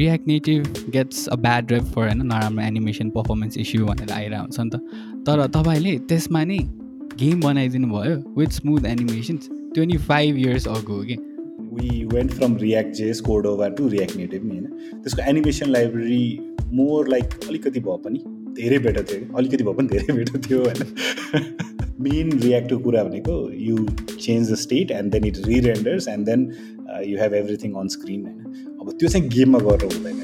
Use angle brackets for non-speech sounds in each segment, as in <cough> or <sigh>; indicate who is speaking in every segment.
Speaker 1: React Native gets a bad rep for होइन नराम्रो animation performance issue भनेर आइरहेको हुन्छ नि त। तर तपाईँले त्यसमा नै गेम बनाइदिनु भयो with smooth animations twenty five years ago कि
Speaker 2: वी वेन्ट फ्रम रियाक्ट जेस कोडोभा टु रियाक्ट नेटिभ नि होइन? त्यसको एनिमेसन लाइब्रेरी मोर लाइक अलिकति भए पनि धेरै बेटर थियो। अलिकति भए पनि धेरै बेटर थियो होइन? <laughs> मेन रियाक्टको कुरा भनेको you change the state and then it rerenders and then you have everything on screen होइन? त्यो चाहिँ गेममा गरेर हुँदैन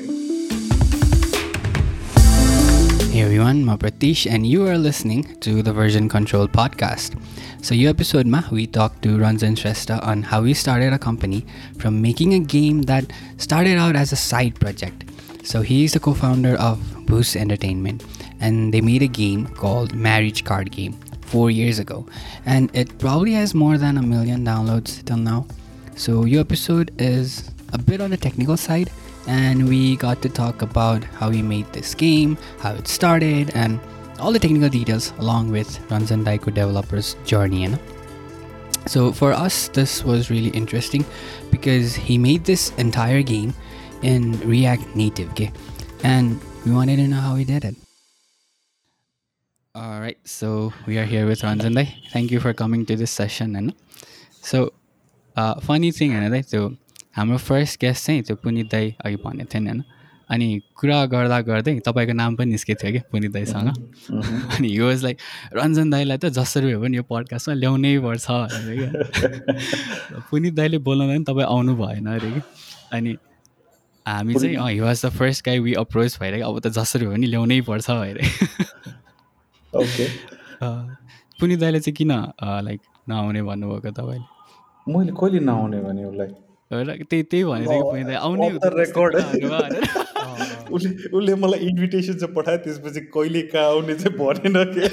Speaker 1: Hey everyone, I'm Pratish and you are listening to the Version Control podcast. So, your episode, ma, we talked to Ranjan Shrestha on how he started a company from making a game that started out as a side project. So, he is the co founder of Boost Entertainment and they made a game called Marriage Card Game four years ago, and it probably has more than a million downloads till now. So, your episode is a bit on the technical side, and we got to talk about how we made this game, how it started, and all the technical details along with Ranzan Daiko developer's journey. You know? So for us, this was really interesting because he made this entire game in React Native, okay? And we wanted to know how he did it. All right, so we are here with Ranzandai. Thank you for coming to this session. And so, uh, funny thing, another so हाम्रो first guest चाहिँ त्यो पुनित दाई अघि भनेको थियो नि होइन? अनि कुरा गर्दा गर्दै तपाईँको नाम पनि निस्केको थियो कि पुनित दाईसँग। अनि यो वाज लाइक रञ्जन दाईलाई त जसरी भए पनि यो पडकास्टमा ल्याउनै पर्छ भनेर क्या। <laughs> पुनित दाईले बोलाउँदा पनि तपाईँ आउनु भएन अरे कि। अनि हामी चाहिँ अँ he was the first guy we approach भएर अब त जसरी भए पनि ल्याउनै पर्छ
Speaker 2: ओके
Speaker 1: पुनित दाइले चाहिँ किन लाइक नआउने भन्नुभएको तपाईँले?
Speaker 2: मैले कहिले नआउने भने उसलाई?
Speaker 1: त्यही त्यही पुनित दाई आउने
Speaker 2: रेकर्ड उसले उसले मलाई इन्भिटेसन चाहिँ पठायो त्यसपछि कहिले कहाँ आउने चाहिँ भनेन के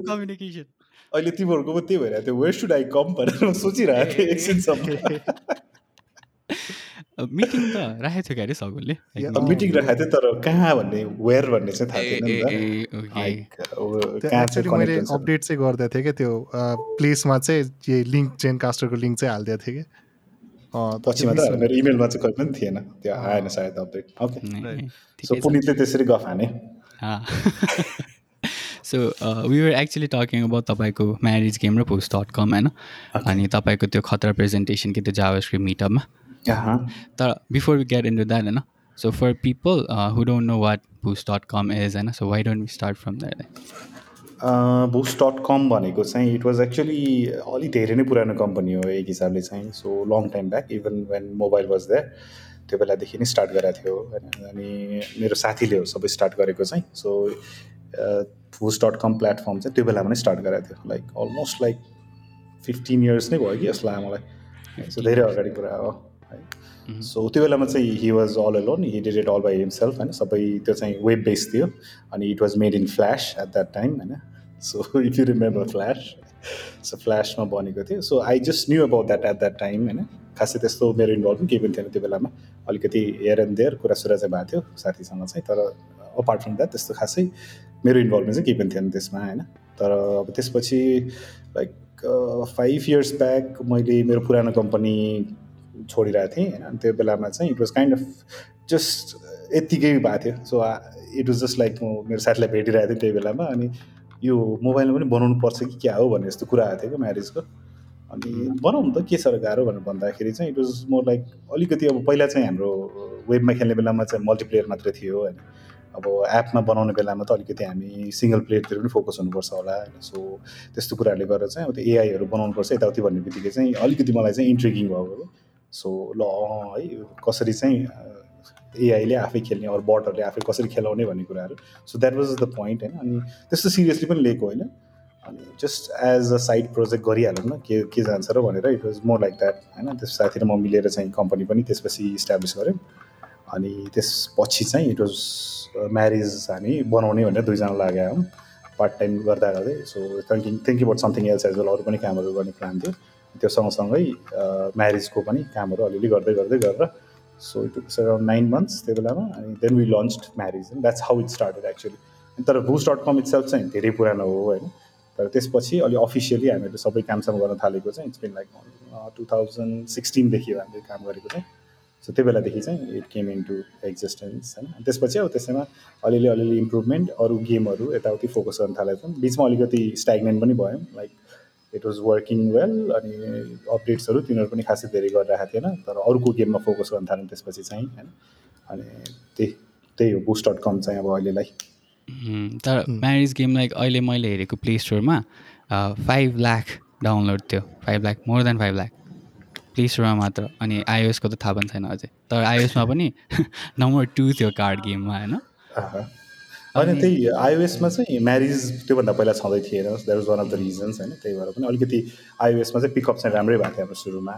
Speaker 1: कम्युनिकेसन
Speaker 2: अहिले तिमीहरूको पनि त्यही भइरहेको थियो वेयर सुड आई कम भनेर सोचिरहेको थिएँ एकछिनसम्म
Speaker 1: मिटिङ त राखेको थियो क्यारे सगुलले
Speaker 2: मिटिङ राखेको थियो तर कहाँ भन्ने वेयर भन्ने चाहिँ थाहा
Speaker 3: थिएन मैले अपडेट चाहिँ गर्दै थिएँ क्या त्यो प्लेसमा चाहिँ यो लिङ्क चेन कास्टरको लिङ्क चाहिँ हालिदिएको थिएँ कि।
Speaker 2: पछि मात्र मेरो इमेलमा चाहिँ कहिले पनि थिएन। त्यो आएन सायद अपडेट ओके सो पुनितले त्यसरी गफ हाने।
Speaker 1: So we were actually talking about तपाईँको म्यारिज गेम र पोस्ट डट कम होइन अनि तपाईँको त्यो खतरा प्रेजेन्टेसन कि त्यो जावा स्क्रिप्ट मिटअपमा तर before we get into that होइन so for people who don't know what Boost dot com is होइन so why don't we start from that
Speaker 2: Boost dot com भनेको चाहिँ इट वाज एक्चुली अलिक धेरै नै पुरानो कम्पनी हो एक हिसाबले चाहिँ so long time back even when mobile was that त्यो बेलादेखि नै स्टार्ट गरेको थियो होइन अनि मेरो साथीले हो सबै स्टार्ट गरेको चाहिँ so Boost dot com platform चाहिँ त्यो बेलामा नै स्टार्ट गरेको थियो। Like almost like fifteen years नै भयो कि लाग्यो मलाई सो धेरै अगाडि कुरा है। सो त्यो बेलामा चाहिँ he was all alone he did it all by himself होइन? सबै त्यो चाहिँ वेब बेस थियो अनि it was made in flash at that time होइन? So if you remember flash so फ्ल्यासमा बनेको थियो. So I just knew about that at that time होइन? खासै त्यस्तो मेरो इन्भल्भ पनि केही पनि थिएन त्यो बेलामा। अलिकति हेयर एन्ड देयर कुरासुरा चाहिँ भएको थियो साथीसँग चाहिँ। तर अपार्ट फ्रम द्याट त्यस्तो खासै मेरो इन्भल्भमेन्ट चाहिँ केही पनि थिएन त्यसमा होइन? तर अब त्यसपछि लाइक फाइभ इयर्स ब्याक मैले मेरो पुरानो कम्पनी छोडिरहेको थिएँ होइन। त्यो बेलामा चाहिँ it was kind of just यत्तिकै भएको थियो। So it was just like म मेरो साथीलाई भेटिरहेको थिएँ त्यही बेलामा। अनि यो मोबाइलमा पनि बनाउनु पर्छ कि क्या हो भन्ने जस्तो कुरा आएको थियो क्या म्यारिजको अनि बनाउनु त के छ गाह्रो भनेर भन्दाखेरि चाहिँ इट वाज मोर लाइक अलिकति अब पहिला चाहिँ हाम्रो वेबमा खेल्ने बेलामा चाहिँ मल्टिप्लेयर मात्रै थियो होइन। अब एपमा बनाउने बेलामा त अलिकति हामी सिङ्गल प्लेयरतिर पनि फोकस हुनुपर्छ होला होइन। सो त्यस्तो कुराहरूले गर्दा चाहिँ अब त्यो एआईहरू बनाउनुपर्छ यताउति भन्ने बित्तिकै चाहिँ अलिकति मलाई चाहिँ इन्ट्रिगिङ भयो सो ल है कसरी चाहिँ एआईले आफै खेल्ने अरू बटहरूले आफै कसरी खेलाउने भन्ने कुराहरू। So that was the point होइन। अनि त्यस्तो सिरियसली पनि लिएको होइन। अनि just as a side project गरिहालौँ न के के जान्छ र भनेर it was more like that होइन। त्यस साथी र म मिलेर चाहिँ कम्पनी पनि त्यसपछि इस्टाब्लिस गऱ्यौँ। अनि त्यसपछि चाहिँ इट वाज म्यारिज हामी बनाउने भनेर दुईजना लागेका हौँ पार्ट टाइम गर्दा। गर्दै so thinking thinking about something else as well अरू पनि कामहरू गर्ने प्लान थियो। त्यो सँगसँगै म्यारिजको पनि कामहरू अलिअलि गर्दै गर्दै गरेर so it it's around nine months त्यो बेलामा अनि then we launch marriage that's how it started actually तर Boost dot com it self चाहिँ धेरै पुरानो हो होइन? तर त्यसपछि अलि अफिसियली हामीहरूले सबै कामसाम गर्न थालेको चाहिँ it's been like two thousand सिक्सटिनदेखि हामीले काम गरेको चाहिँ। सो त्यो बेलादेखि चाहिँ it came in to existence होइन त्यसपछि अब त्यसैमा अलिअलि अलिअलि इम्प्रुभमेन्ट अरू गेमहरू यताउति फोकस गर्न थालेको छौँ। बिचमा अलिकति स्ट्याग्नेन्ट पनि भयौँ like it was working well अनि अपडेट्सहरू तिनीहरू पनि खासै धेरै गरिरहेको थिएन तर अरूको गेममा फोकस गर्न थाल्यौँ त्यसपछि चाहिँ होइन। अनि त्यही त्यही हो बुस्ट डट कम चाहिँ अब अहिलेलाई।
Speaker 1: तर म्यारिज गेम लाइक अहिले मैले हेरेको प्ले स्टोरमा फाइभ लाख डाउनलोड थियो। Five lakh more than five lakh play स्टोरमा मात्र अनि आइओएसको त थाहा पनि छैन अझै। तर आइओएसमा पनि <laughs> नम्बर टू थियो कार्ड गेममा होइन?
Speaker 2: होइन त्यही आइओएसमा चाहिँ म्यारिज त्योभन्दा पहिला छँदै थिएन that was one of the reasons होइन त्यही भएर पनि अलिकति आइओएसमा चाहिँ पिकअप चाहिँ राम्रै भएको थियो हाम्रो सुरुमा।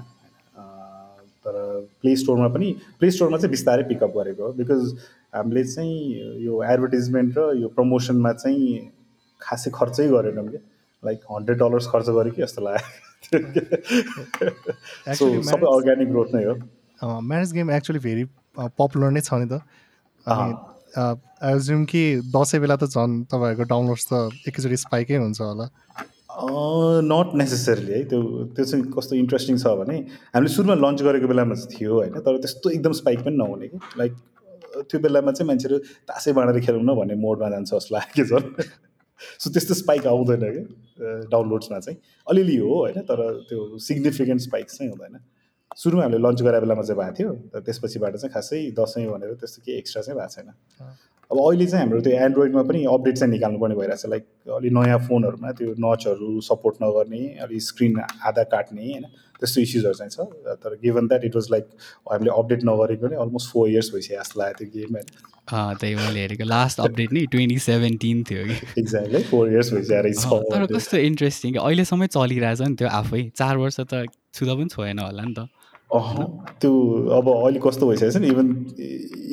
Speaker 2: तर प्ले स्टोरमा पनि प्ले स्टोरमा चाहिँ बिस्तारै पिकअप गरेको हो बिकज हामीले चाहिँ यो एडभर्टिजमेन्ट र यो प्रमोसनमा चाहिँ खासै खर्चै गरेनौँ कि। लाइक हन्ड्रेड डलर्स खर्च गरेँ कि जस्तो लाग्यो। <laughs> सबै अर्ग्यानिक ग्रोथ नै
Speaker 3: हो। Marriage game actually very popular नै छ नि त। एज्युम कि दसैँ बेला त झन् तपाईँहरूको डाउनलोड्स त एकैचोटि स्पाइकै हुन्छ होला।
Speaker 2: नट नेसेसरीली है। त्यो त्यो चाहिँ कस्तो इन्ट्रेस्टिङ छ भने हामीले सुरुमा लन्च गरेको बेलामा चाहिँ थियो होइन तर त्यस्तो एकदम स्पाइक पनि नहुने कि। लाइक त्यो बेलामा चाहिँ मान्छेहरू तासै बाँडेर खेलौँ न भन्ने मोडमा जान्छ जस्तो लाग्यो झन्। सो त्यस्तो स्पाइक आउँदैन कि डाउनलोड्समा चाहिँ। अलिअलि हो होइन तर त्यो सिग्निफिकेन्ट स्पाइक चाहिँ हुँदैन। सुरुमा हामीले लन्च गराएको बेलामा चाहिँ भएको थियो तर त्यसपछिबाट चाहिँ खासै दसैँ भनेर त्यस्तो केही एक्स्ट्रा चाहिँ भएको छैन। अब अहिले चाहिँ हाम्रो त्यो एन्ड्रोइडमा पनि अपडेट चाहिँ निकाल्नुपर्ने भइरहेको छ लाइक अलिक नयाँ फोनहरूमा त्यो नचहरू सपोर्ट नगर्ने अलिक स्क्रिन आधा काट्ने होइन त्यस्तो इस्युजहरू चाहिँ छ तर given that it was like हामीले अपडेट नगरेको पनि अलमोस्ट फोर इयर्स भइसक्यो जस्तो लाग्यो त्यो गेम होइन।
Speaker 1: त्यही मैले हेरेको लास्ट अपडेट नै ट्वेन्टी सेभेन्टिन थियो कि।
Speaker 2: एक्ज्याक्टली फोर इयर्स भइसकेको
Speaker 1: तर कस्तो इन्ट्रेस्टिङ अहिलेसम्म चलिरहेछ नि त्यो आफै चार वर्ष त छुँदा पनि छोएन होला नि त।
Speaker 2: त्यो अब अहिले कस्तो भइसकेको छ नि? Even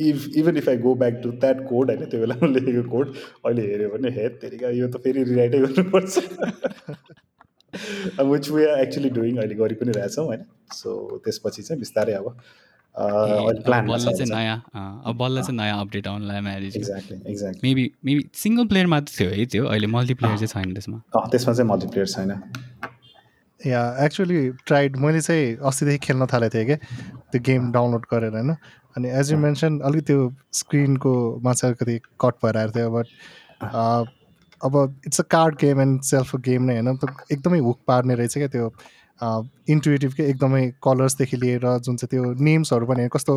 Speaker 2: if even if I go back to that code होइन त्यो बेलामा <laughs> लेखेको कोड अहिले हेऱ्यो भने हेड तेरिका यो त फेरि रिराइटै गर्नुपर्छ। अब which we are actually doing अहिले गरि पनि रहेछौँ होइन? सो त्यसपछि चाहिँ बिस्तारै अब
Speaker 1: प्लान बल्ल चाहिँ नयाँ अब बल्ल चाहिँ नयाँ update आउनुलाई marriage
Speaker 2: exactly exactly
Speaker 1: maybe maybe single player मात्र थियो है त्यो अहिले मल्टिप्लेयर चाहिँ छैन त्यसमा।
Speaker 2: त्यसमा चाहिँ मल्टिप्लेयर छैन।
Speaker 3: या एक्चुली ट्राइड मैले चाहिँ अस्तिदेखि खेल्न थालेको थिएँ क्या त्यो गेम डाउनलोड गरेर होइन? अनि एज यु मेन्सन अलिक त्यो स्क्रिनको माछा अलिकति कट भएर आएको थियो बट अब it's a card game and self game नै होइन? एकदमै हुक पार्ने रहेछ क्या त्यो इन्टुएटिभ के एकदमै कलर्सदेखि लिएर जुन चाहिँ त्यो नेम्सहरू पनि कस्तो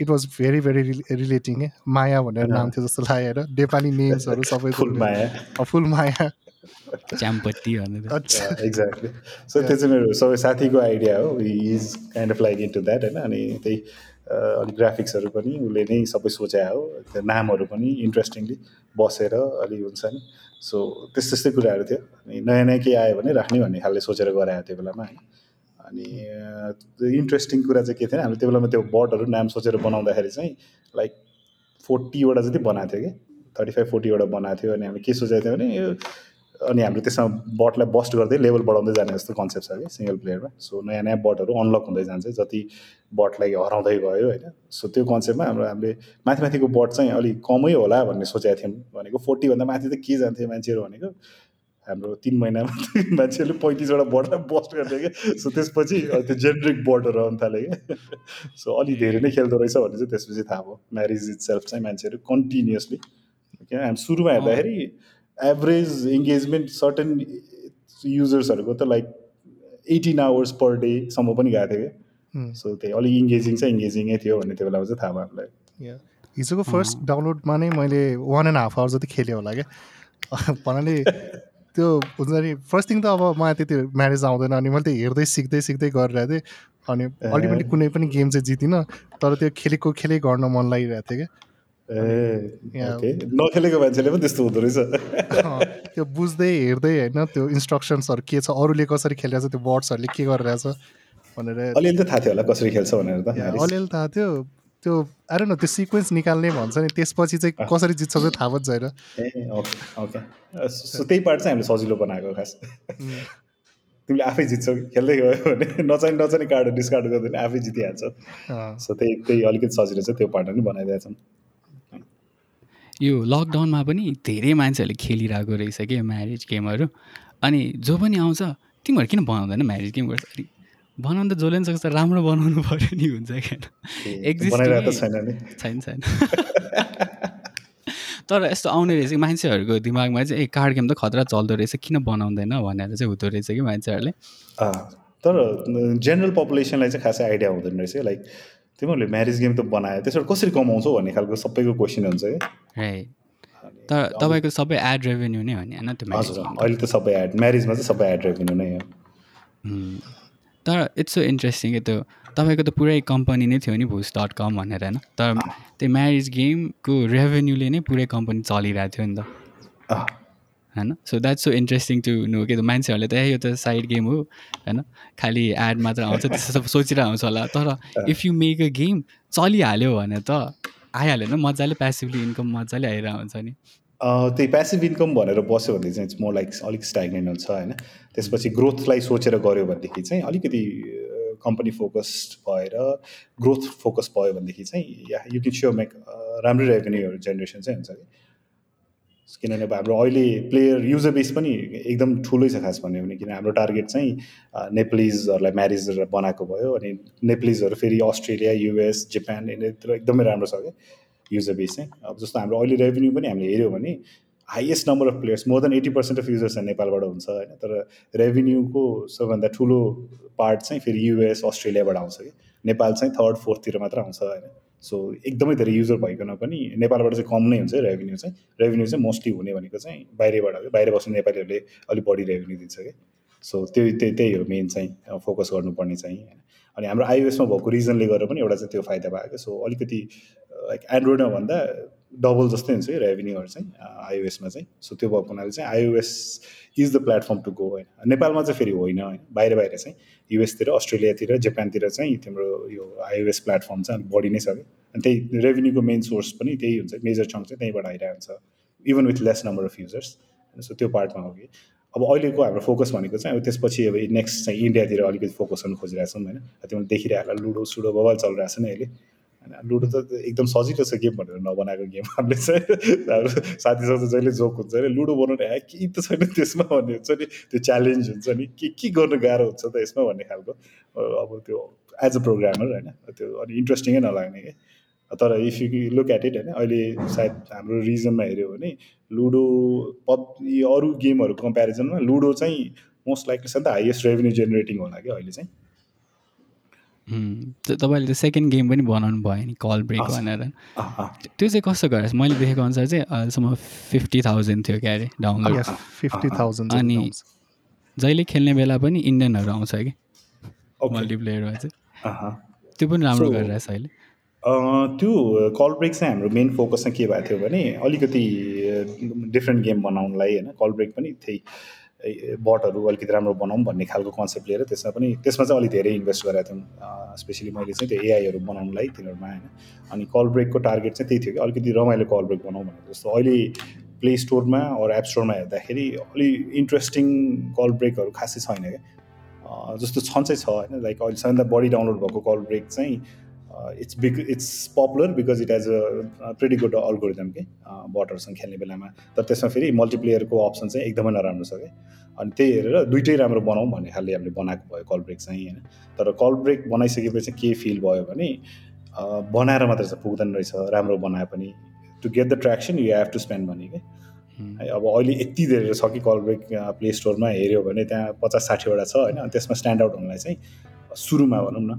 Speaker 3: it was very very relating Maya भनेर नाम थियो जस्तो लाग्यो होइन नेपाली नेम्सहरू सबै <laughs>
Speaker 2: फुल माया।
Speaker 1: च्याम्पत्ती
Speaker 2: एक्ज्याक्टली सो त्यो चाहिँ मेरो सबै साथीको आइडिया हो। Is kind of like into that होइन? अनि त्यही अलिक ग्राफिक्सहरू पनि उसले नै सबै सोचे हो। त्यो नामहरू पनि इन्ट्रेस्टिङली बसेर अलिक हुन्छ नि। सो त्यस्तो त्यस्तै कुराहरू थियो। अनि नयाँ नयाँ केही आयो भने राख्ने भन्ने खालले सोचेर गरायो त्यो बेलामा होइन? अनि इन्ट्रेस्टिङ कुरा चाहिँ के थियो हामीले त्यो बेलामा त्यो बर्डहरू नाम सोचेर बनाउँदाखेरि चाहिँ लाइक फोर्टीवटा जति बनाएको थियो कि थर्टी फाइभ फोर्टीवटा बनाएको थियो। अनि हामीले के सोचेको थियो भने यो अनि हाम्रो त्यसमा बटलाई बस्ट गर्दै लेभल बढाउँदै जाने जस्तो कन्सेप्ट छ कि सिङ्गल प्लेयरमा सो नयाँ नयाँ बटहरू अनलक हुँदै जान्छ जति बटलाई हराउँदै गयो होइन। सो त्यो कन्सेप्टमा हाम्रो हामीले माथि माथिको बट चाहिँ अलिक कमै होला भन्ने सोचेका थियौँ भनेको फोर्टीभन्दा माथि त के जान्थ्यो मान्छेहरू भनेको हाम्रो तिन महिनामा <laughs> मान्छेहरूले पैँतिसवटा बटलाई बस्ट गर्थ्यो क्या सो त्यसपछि त्यो जेनरिक बटहरू आउनु थाल्यो क्या। सो अलिक धेरै नै खेल्दो रहेछ भन्ने चाहिँ त्यसपछि थाहा भयो। म्यारिज इज सेल्फ चाहिँ मान्छेहरू कन्टिन्युसली क्या हामी सुरुमा हेर्दाखेरि एभरेज इङ्गेजमेन्ट सर्टन युजर्सहरूको त लाइक एटिन आवर्स पर डेसम्म पनि गएको थियो क्या सो त्यही अलिक इङ्गेजिङ चाहिँ इङ्गेजिङै थियो भन्ने त्यो बेलामा चाहिँ थाहा भयो हामीलाई।
Speaker 3: हिजोको फर्स्ट डाउनलोडमा नै मैले वान एन्ड हाफ आवर जति खेलेँ होला क्या। <laughs> भन्नाले त्यो हुन्छ नि फर्स्ट थिङ त अब मलाई त्यति म्यारेज आउँदैन अनि मैले त्यो हेर्दै सिक्दै सिक्दै गरिरहेको थिएँ। अनि अल्टिमेटली कुनै पनि गेम चाहिँ जितिनँ तर त्यो खेलेको खेलै गर्न मन लागिरहेको थियो क्या।
Speaker 2: ए नखेलेको मान्छेले पनि त्यस्तो हुँदो
Speaker 3: रहेछ त्यो बुझ्दै हेर्दै होइन त्यो इन्स्ट्रक्सन्सहरू के छ अरूले कसरी खेलिरहेछ त्यो बर्ड्सहरूले के गरिरहेछ भनेर
Speaker 2: अलिअलि त थाहा थियो होला कसरी खेल्छ भनेर त
Speaker 3: अलिअलि थाहा थियो त्यो आएर न त्यो सिक्वेन्स निकाल्ने भन्छ नि त्यसपछि चाहिँ कसरी जित्छ चाहिँ थाहा पनि छैन
Speaker 2: ए ओके ओके सो त्यही पार्ट चाहिँ हामीले सजिलो बनाएको खास तिमीले आफै जित्छौ खेल्दै गयो भने नचाहिने नचाहिने कार्ड डिस्कार्ड गर्दैन आफै जितिहाल्छ सो त्यही त्यही अलिकति सजिलो छ त्यो पार्ट पनि बनाइदिएछौँ
Speaker 1: यो लकडाउनमा पनि धेरै मान्छेहरूले खेलिरहेको रहेछ कि म्यारिज गेमहरू अनि जो पनि आउँछ तिमीहरू किन बनाउँदैन म्यारिज गेम गर्छ? अरे बनाउनु त जसले पनि सक्छ राम्रो बनाउनु पऱ्यो नि हुन्छ
Speaker 2: क्या
Speaker 1: छैन छैन तर यस्तो आउने रहेछ कि मान्छेहरूको दिमागमा चाहिँ ए कार्ड गेम त खतरा चल्दो रहेछ किन बनाउँदैन? भनेर चाहिँ हुँदो रहेछ कि मान्छेहरूले।
Speaker 2: तर जेनरल पपुलेसनलाई चाहिँ खासै आइडिया हुँदैन रहेछ लाइक तिमीहरूले म्यारिज गेम त बनायो त्यसबाट कसरी कमाउँछौ भन्ने खालको सबैको क्वेसन हुन्छ
Speaker 1: है। तर तपाईँको सबै एड रेभेन्यू नै हो नि होइन त्यो
Speaker 2: हजुर अहिले त सबै एड म्यारिजमा चाहिँ सबै एड रेभेन्यू नै हो।
Speaker 1: तर इट्स सो इन्ट्रेस्टिङ त्यो तपाईँको त पुरै कम्पनी नै थियो नि भुस डट कम भनेर होइन? तर त्यो म्यारिज गेमको रेभेन्यूले नै पुरै कम्पनी चलिरहेको थियो नि त। होइन? So that's so interesting to know के त मान्छेहरूले त यो त साइड गेम हो होइन? खालि एड मात्र आउँछ त्यस्तो सब सोचिरहेको आउँछ होला। तर if you make a game चलिहाल्यो भने त आइहाल्यो नि मजाले प्यासिभली इन्कम मजाले आइरहेको हुन्छ नि।
Speaker 2: त्यही प्यासिभ इन्कम भनेर बस्यो भने चाहिँ मोर लाइक अलिक स्ट्याग्नेन्ट हुन्छ होइन? त्यसपछि ग्रोथलाई सोचेर गऱ्यो भनेदेखि चाहिँ अलिकति कम्पनी फोकस्ड भएर ग्रोथ फोकस भयो भनेदेखि चाहिँ yeah you can sure make राम्रै रेभेन्यूहरू जेनेरेसन चाहिँ हुन्छ कि किनभने अब हाम्रो अहिले प्लेयर युजर बेस पनि एकदम ठुलै छ खास भन्यो भने किन हाम्रो टार्गेट चाहिँ नेप्लिजहरूलाई म्यारिज बनाएको भयो अनि नेप्लिजहरू फेरि अस्ट्रेलिया युएस जापान यिनीतिर एकदमै राम्रो छ क्या युजर बेस चाहिँ। अब जस्तो हाम्रो अहिले रेभेन्यू पनि हामीले हेऱ्यौँ भने highest number of players more than eighty percent of users नेपालबाट हुन्छ होइन। तर रेभेन्यूको सबैभन्दा ठुलो पार्ट चाहिँ फेरि युएस अस्ट्रेलियाबाट आउँछ कि। नेपाल चाहिँ थर्ड फोर्थतिर मात्र आउँछ होइन। सो एकदमै धेरै युजर भइकन पनि नेपालबाट चाहिँ कम नै हुन्छ रेभेन्यू चाहिँ। रेभेन्यू चाहिँ मोस्टली हुने भनेको चाहिँ बाहिरबाट हो बाहिर बस्ने नेपालीहरूले अलिक बढी रेभेन्यू दिन्छ कि। सो त्यो त्यही त्यही हो मेन चाहिँ फोकस गर्नुपर्ने चाहिँ। होइन अनि हाम्रो आइओएसमा भएको रिजनले गर्दा पनि एउटा चाहिँ त्यो फाइदा भयो क्या सो अलिकति लाइक एन्ड्रोइडमा भन्दा डबल जस्तै हुन्छ कि रेभेन्यूहरू चाहिँ आइओएसमा चाहिँ सो त्यो भएको हुनाले चाहिँ iOS is the platform to go होइन नेपालमा चाहिँ फेरि होइन होइन बाहिर बाहिर चाहिँ। युएसतिर अस्ट्रेलियातिर जापानतिर चाहिँ तिम्रो यो आइओएस प्लेटफर्म चाहिँ बढी नै छ कि। अनि त्यही रेभेन्यूको मेन सोर्स पनि त्यही हुन्छ मेजर चङ्क चाहिँ त्यहीँबाट आइरहेको हुन्छ even with less number of users so त्यो पार्टमा हो कि। अब अहिलेको हाम्रो फोकस भनेको चाहिँ अब त्यसपछि अब नेक्स्ट चाहिँ इन्डियातिर अलिकति फोकस गर्नु खोजिरहेछौँ होइन। तिमीले देखिरहेको लुडो सुडो बबाल चलिरहेको छ नि अहिले। होइन लुडो त एकदम सजिलो छ गेम भनेर नबनाएको गेम हामीले चाहिँ साथीसँग जहिले जोक हुन्छ अरे लुडो बनाउने ए केही त छैन त्यसमा भन्ने हुन्छ नि त्यो च्यालेन्ज हुन्छ नि के के गर्नु गाह्रो हुन्छ त यसमा भन्ने खालको अब त्यो एज अ प्रोग्रामर होइन त्यो अनि इन्ट्रेस्टिङै नलाग्ने कि। तर if you look at it होइन अहिले सायद हाम्रो रिजनमा हेऱ्यो भने लुडो पब अरू गेमहरूको कम्पेरिजनमा लुडो चाहिँ मोस्ट लाइकली छ नि त हाइएस्ट रेभेन्यू जेनेरेटिङ होला कि अहिले चाहिँ।
Speaker 1: तपाईँले त सेकेन्ड गेम पनि बनाउनु भयो नि कल ब्रेक भनेर। त्यो चाहिँ कस्तो गरेर मैले देखेको अनुसार चाहिँ अहिलेसम्म फिफ्टी थाउजन्ड थियो क्या अरे डाउनलोड
Speaker 3: फिफ्टी थाउजन्ड
Speaker 1: अनि जहिले खेल्ने बेला पनि इन्डियनहरू आउँछ कि? मल्टिप्लेयरमा चाहिँ। त्यो पनि राम्रो गरिरहेछ अहिले।
Speaker 2: त्यो कल ब्रेक चाहिँ हाम्रो मेन फोकस चाहिँ के भएको थियो भने अलिकति डिफ्रेन्ट गेम बनाउनलाई होइन कल ब्रेक पनि त्यही। बटहरू अलिकति राम्रो बनाऊँ भन्ने खालको कन्सेप्ट लिएर त्यसमा पनि त्यसमा चाहिँ अलिक धेरै इन्भेस्ट गरेको थियौँ। स्पेसली मैले चाहिँ त्यो एआईहरू बनाउनुलाई तिनीहरूमा होइन। अनि कल ब्रेकको टार्गेट चाहिँ त्यही थियो कि अलिकति रमाइलो कल ब्रेक बनाऊँ भनेको जस्तो अहिले प्ले स्टोरमा अरू एप स्टोरमा हेर्दाखेरि अलि इन्ट्रेस्टिङ कल ब्रेकहरू खासै छैन क्या। जस्तो छन् चाहिँ छ होइन। लाइक अहिले सबैभन्दा बढी डाउनलोड भएको कल ब्रेक चाहिँ it's big it's popular because it has a pretty good algorithm के बटरसँग खेल्ने बेलामा तर त्यसमा फेरि मल्टिप्लेयरको अप्सन चाहिँ एकदमै नराम्रो छ क्या अनि त्यही हेरेर दुइटै राम्रो बनाऊँ भन्ने खालले हामीले बनाएको भयो कल ब्रेक चाहिँ होइन तर कल ब्रेक बनाइसकेपछि के फिल भयो भने बनाएर मात्र चाहिँ पुग्दैन रहेछ राम्रो बनाए पनि to get the traction you have to spend money क्या है अब अहिले यति धेरै छ कि कल ब्रेक प्ले स्टोरमा हेऱ्यो भने त्यहाँ पचास साठीवटा छ होइन त्यसमा स्ट्यान्ड आउट हुनलाई चाहिँ सुरुमा भनौँ न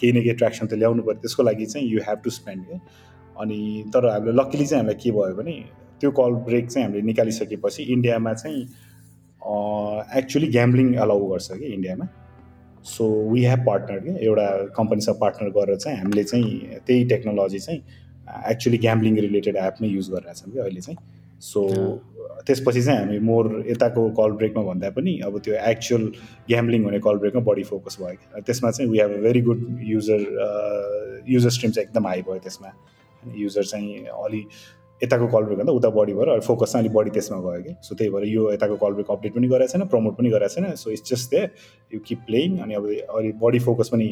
Speaker 2: केही न केही ट्र्याक्सन त ल्याउनु पऱ्यो। त्यसको लागि चाहिँ यु हेभ टु स्पेन्ड क्या अनि तर हामीले लक्किली चाहिँ हामीलाई के भयो भने त्यो कल ब्रेक चाहिँ हामीले निकालिसकेपछि इन्डियामा चाहिँ एक्चुली ग्याम्लिङ अलाउ गर्छ कि इन्डियामा। सो वी हेभ पार्टनर कि एउटा कम्पनीसँग पार्टनर गरेर चाहिँ हामीले चाहिँ त्यही टेक्नोलोजी चाहिँ एक्चुली ग्याम्लिङ रिलेटेड एप नै युज गरिरहेछौँ कि अहिले चाहिँ। सो त्यसपछि चाहिँ हामी मोर यताको कल ब्रेकमा भन्दा पनि अब त्यो एक्चुअल ग्याम्लिङ हुने कल ब्रेकमा बढी फोकस भयो कि त्यसमा चाहिँ we have a very good user user stream चाहिँ एकदम हाई भयो त्यसमा। युजर चाहिँ अलि यताको कल ब्रेक भन्दा उता बढी भएर फोकस चाहिँ अलिक बढी त्यसमा गयो कि सो त्यही भएर यो यताको कल ब्रेक अपडेट पनि गरेको छैन प्रमोट पनि गरेको छैन। So it's just they you keep playing अनि अब अलिक बडी फोकस पनि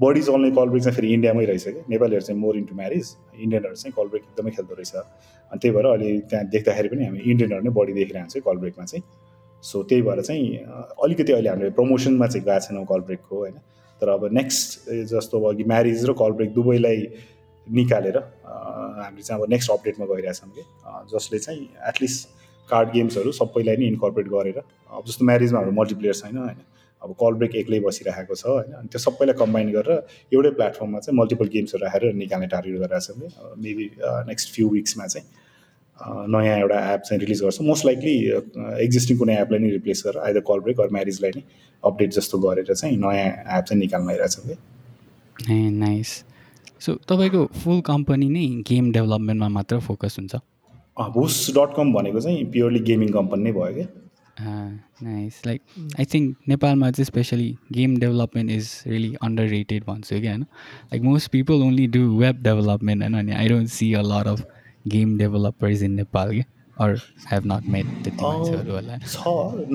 Speaker 2: बढी चल्ने कल ब्रेक चाहिँ फेरि इन्डियामै रहेछ कि नेपालीहरू चाहिँ मोर इन्टु म्यारिज इन्डियनहरू चाहिँ कल ब्रेक एकदमै खेल्दो रहेछ अनि त्यही भएर अहिले त्यहाँ देख्दाखेरि पनि हामी इन्डियनहरू नै बढी देखिरहेको छ कल ब्रेकमा चाहिँ सो त्यही भएर चाहिँ अलिकति अहिले हामीले प्रमोसनमा चाहिँ गएको छैनौँ कल ब्रेकको होइन तर अब नेक्स्ट जस्तो अब अघि म्यारिज र कल ब्रेक दुवैलाई निकालेर हामीले चाहिँ अब नेक्स्ट अपडेटमा गइरहेछौँ कि जसले चाहिँ एटलिस्ट कार्ड गेम्सहरू सबैलाई नै इन्कर्पोरेट गरेर अब जस्तो म्यारिजमा हाम्रो मल्टिप्लेयर छैन होइन अब कल ब्रेक एक्लै बसिरहेको छ होइन? अनि त्यो सबैलाई कम्बाइन गरेर एउटै प्लेटफर्ममा चाहिँ मल्टिपल गेम्सहरू राखेर निकाल्ने टार्गेट गरिरहेको छौँ मेबी नेक्स्ट फ्यु विक्समा चाहिँ नयाँ एउटा एप चाहिँ रिलिज गर्छ। मोस्ट लाइकली एक्जिस्टिङ कुनै एपलाई नै रिप्लेस गरेर आइदर कल ब्रेक अरू म्यारिजलाई नै अपडेट जस्तो गरेर चाहिँ नयाँ एप चाहिँ निकाल्न आइरहेछौँ
Speaker 1: कि नाइस सो तपाईँको फुल कम्पनी नै गेम डेभलपमेन्टमा मात्र फोकस हुन्छ?
Speaker 2: भुस डट कम भनेको चाहिँ प्योरली गेमिङ कम्पनी नै भयो
Speaker 1: क्या नाइस लाइक आई थिङ्क नेपालमा चाहिँ specially game development is really underrated भन्छु क्या होइन like most people only do web development होइन अनि I don't see a lot of game developers in Nepal क्या अर हेभ नट मेड त्यति मान्छेहरू होला
Speaker 2: छ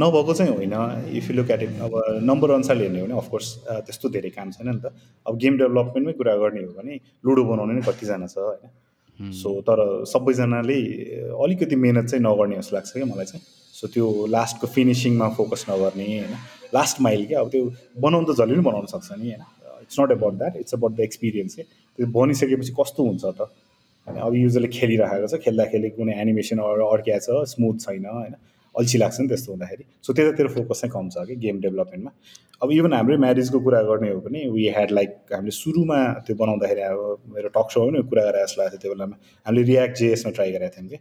Speaker 2: नभएको चाहिँ होइन. If you look at it अब नम्बर अनुसारले हेर्ने हो भने अफकोर्स त्यस्तो धेरै काम छैन नि त। अब गेम डेभलपमेन्टमै कुरा गर्ने हो भने लुडो बनाउने नै कतिजना छ होइन। सो तर सबैजनाले अलिकति मिहिनेत चाहिँ नगर्ने जस्तो लाग्छ क्या मलाई चाहिँ। सो त्यो लास्टको फिनिसिङमा फोकस नगर्ने होइन? लास्ट माइल क्या अब त्यो बनाउनु त जसले पनि बनाउन सक्छ नि होइन? It's not about that it's about the experience क्या त्यो बनिसकेपछि कस्तो हुन्छ त? अनि अब युजरले खेलिरहेको छ खेल्दाखेरि कुनै एनिमेसन अड्किया छ स्मुथ छैन होइन? अल्छी लाग्छ नि त्यस्तो हुँदाखेरि। सो त्यतातिर फोकस चाहिँ कम छ कि गेम डेभलपमेन्टमा अब इभन हाम्रै म्यारिजको कुरा गर्ने हो भने वी ह्याड लाइक हामीले सुरुमा त्यो बनाउँदाखेरि अब मेरो टक सो पनि कुरा गरेर जस्तो लाग्थ्यो त्यो बेलामा हामीले रियाक्ट जेएसमा ट्राई गरेका थियौँ कि।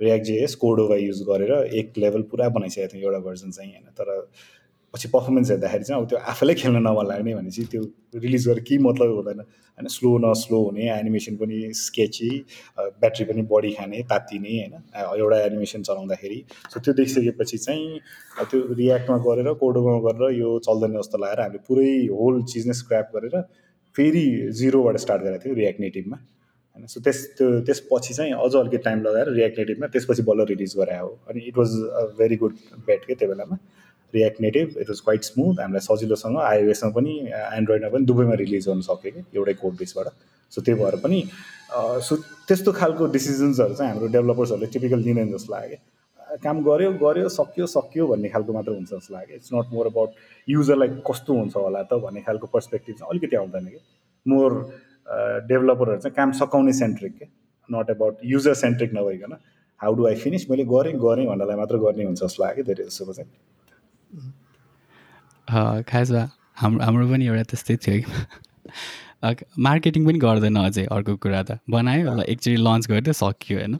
Speaker 2: रियाक्ट जेएस कोडोभा युज गरेर एक लेभल पुरा बनाइसकेको थियौँ एउटा भर्जन चाहिँ होइन। तर पछि पर्फर्मेन्स हेर्दाखेरि चाहिँ अब त्यो आफैलाई खेल्न नमन लाग्ने भनेपछि त्यो रिलिज गरेर केही मतलब हुँदैन। होइन स्लो न स्लो हुने एनिमेसन पनि स्केची ब्याट्री पनि बढी खाने तात्तिने होइन एउटा एनिमेसन चलाउँदाखेरि। सो त्यो देखिसकेपछि चाहिँ त्यो रियाक्टमा गरेर कोडोमा गरेर यो चल्दैन जस्तो लगाएर हामीले पुरै होल चिज नै स्क्रैप गरेर फेरि जिरोबाट स्टार्ट गरेको थियो रियाक्ट नेटिभमा होइन? सो त्यस त्यो त्यसपछि चाहिँ अझ अलिकति टाइम लगाएर रियाक्ट नेटिभमा त्यसपछि बल्ल रिलिज गरे हो। अनि it was a very good bet के त्यो बेलामा? React Native it was quite smooth हामीलाई सजिलोसँग आइओएसमा पनि एन्ड्रोइडमा पनि दुवैमा रिलिज गर्नु सक्यो कि एउटै कोड बेसबाट सो त्यही भएर पनि सो त्यस्तो खालको डिसिजन्सहरू चाहिँ हाम्रो डेभलपर्सहरूले टिपिकल लिँदैन जस्तो लाग्यो। काम गऱ्यो गऱ्यो सक्यो सक्यो भन्ने खालको मात्र हुन्छ जस्तो लाग्यो। इट्स नट मोर अबाउट युजरलाई कस्तो हुन्छ होला त भन्ने खालको पर्सपेक्टिभ चाहिँ अलिकति आउँदैन कि। मोर डेभलपरहरू चाहिँ काम सकाउने सेन्ट्रिक के? नट अबाउट युजर सेन्ट्रिक नभइकन हाउ डु आई फिनिस मैले गरेँ गरेँ भन्नलाई मात्र गर्ने हुन्छ जस्तो लाग्यो धेरै जसोको चाहिँ।
Speaker 1: खास हाम्रो हाम्रो पनि एउटा त्यस्तै थियो कि? मार्केटिङ पनि गर्दैन अझै अर्को कुरा त। बनायो ल एकचोटि लन्च गरिदियो सक्यो होइन?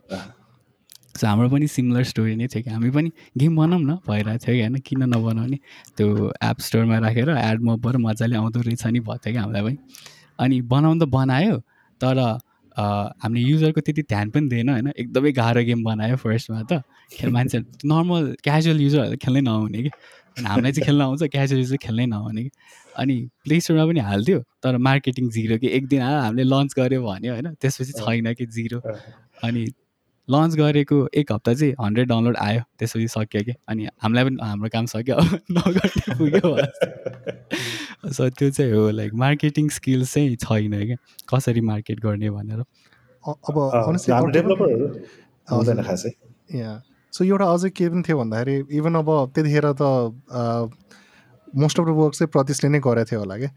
Speaker 1: सो हाम्रो पनि सिमिलर स्टोरी नै थियो कि? हामी पनि गेम बनाऊँ न भइरहेको थियो कि होइन? किन नबनाउने? त्यो एप स्टोरमा राखेर एड मबाट मजाले आउँदो रहेछ नि भयो कि हामीलाई पनि। अनि बनाउनु त बनायो तर हामीले युजरको त्यति ध्यान पनि दिएन होइन? एकदमै गाह्रो गेम बनायो फर्स्टमा त। खेल मान्छे नर्मल क्याजुअल युजरहरू खेल्नै नहुने कि? अनि हामीलाई चाहिँ खेल्न आउँछ क्याजुअली चाहिँ खेल्नै नहुने कि? अनि प्ले स्टोरमा पनि हाल्थ्यो तर मार्केटिङ जिरो कि? एक दिन आएर हामीले लन्च गऱ्यो भन्यो होइन? त्यसपछि छैन कि जिरो अनि लन्च गरेको एक हप्ता चाहिँ हन्ड्रेड डाउनलोड आयो त्यसपछि सक्यो कि? अनि हामीलाई पनि हाम्रो काम सक्यो नगर्ने पुग्यो <laughs> सो त्यो चाहिँ हो लाइक मार्केटिङ स्किल्स चाहिँ छैन क्या। कसरी मार्केट गर्ने भनेर।
Speaker 3: अब सो एउटा अझै के पनि थियो भन्दाखेरि इभन अब त्यतिखेर त मोस्ट अफ द वर्क चाहिँ प्रतिशले नै गरेको थियो होला क्या।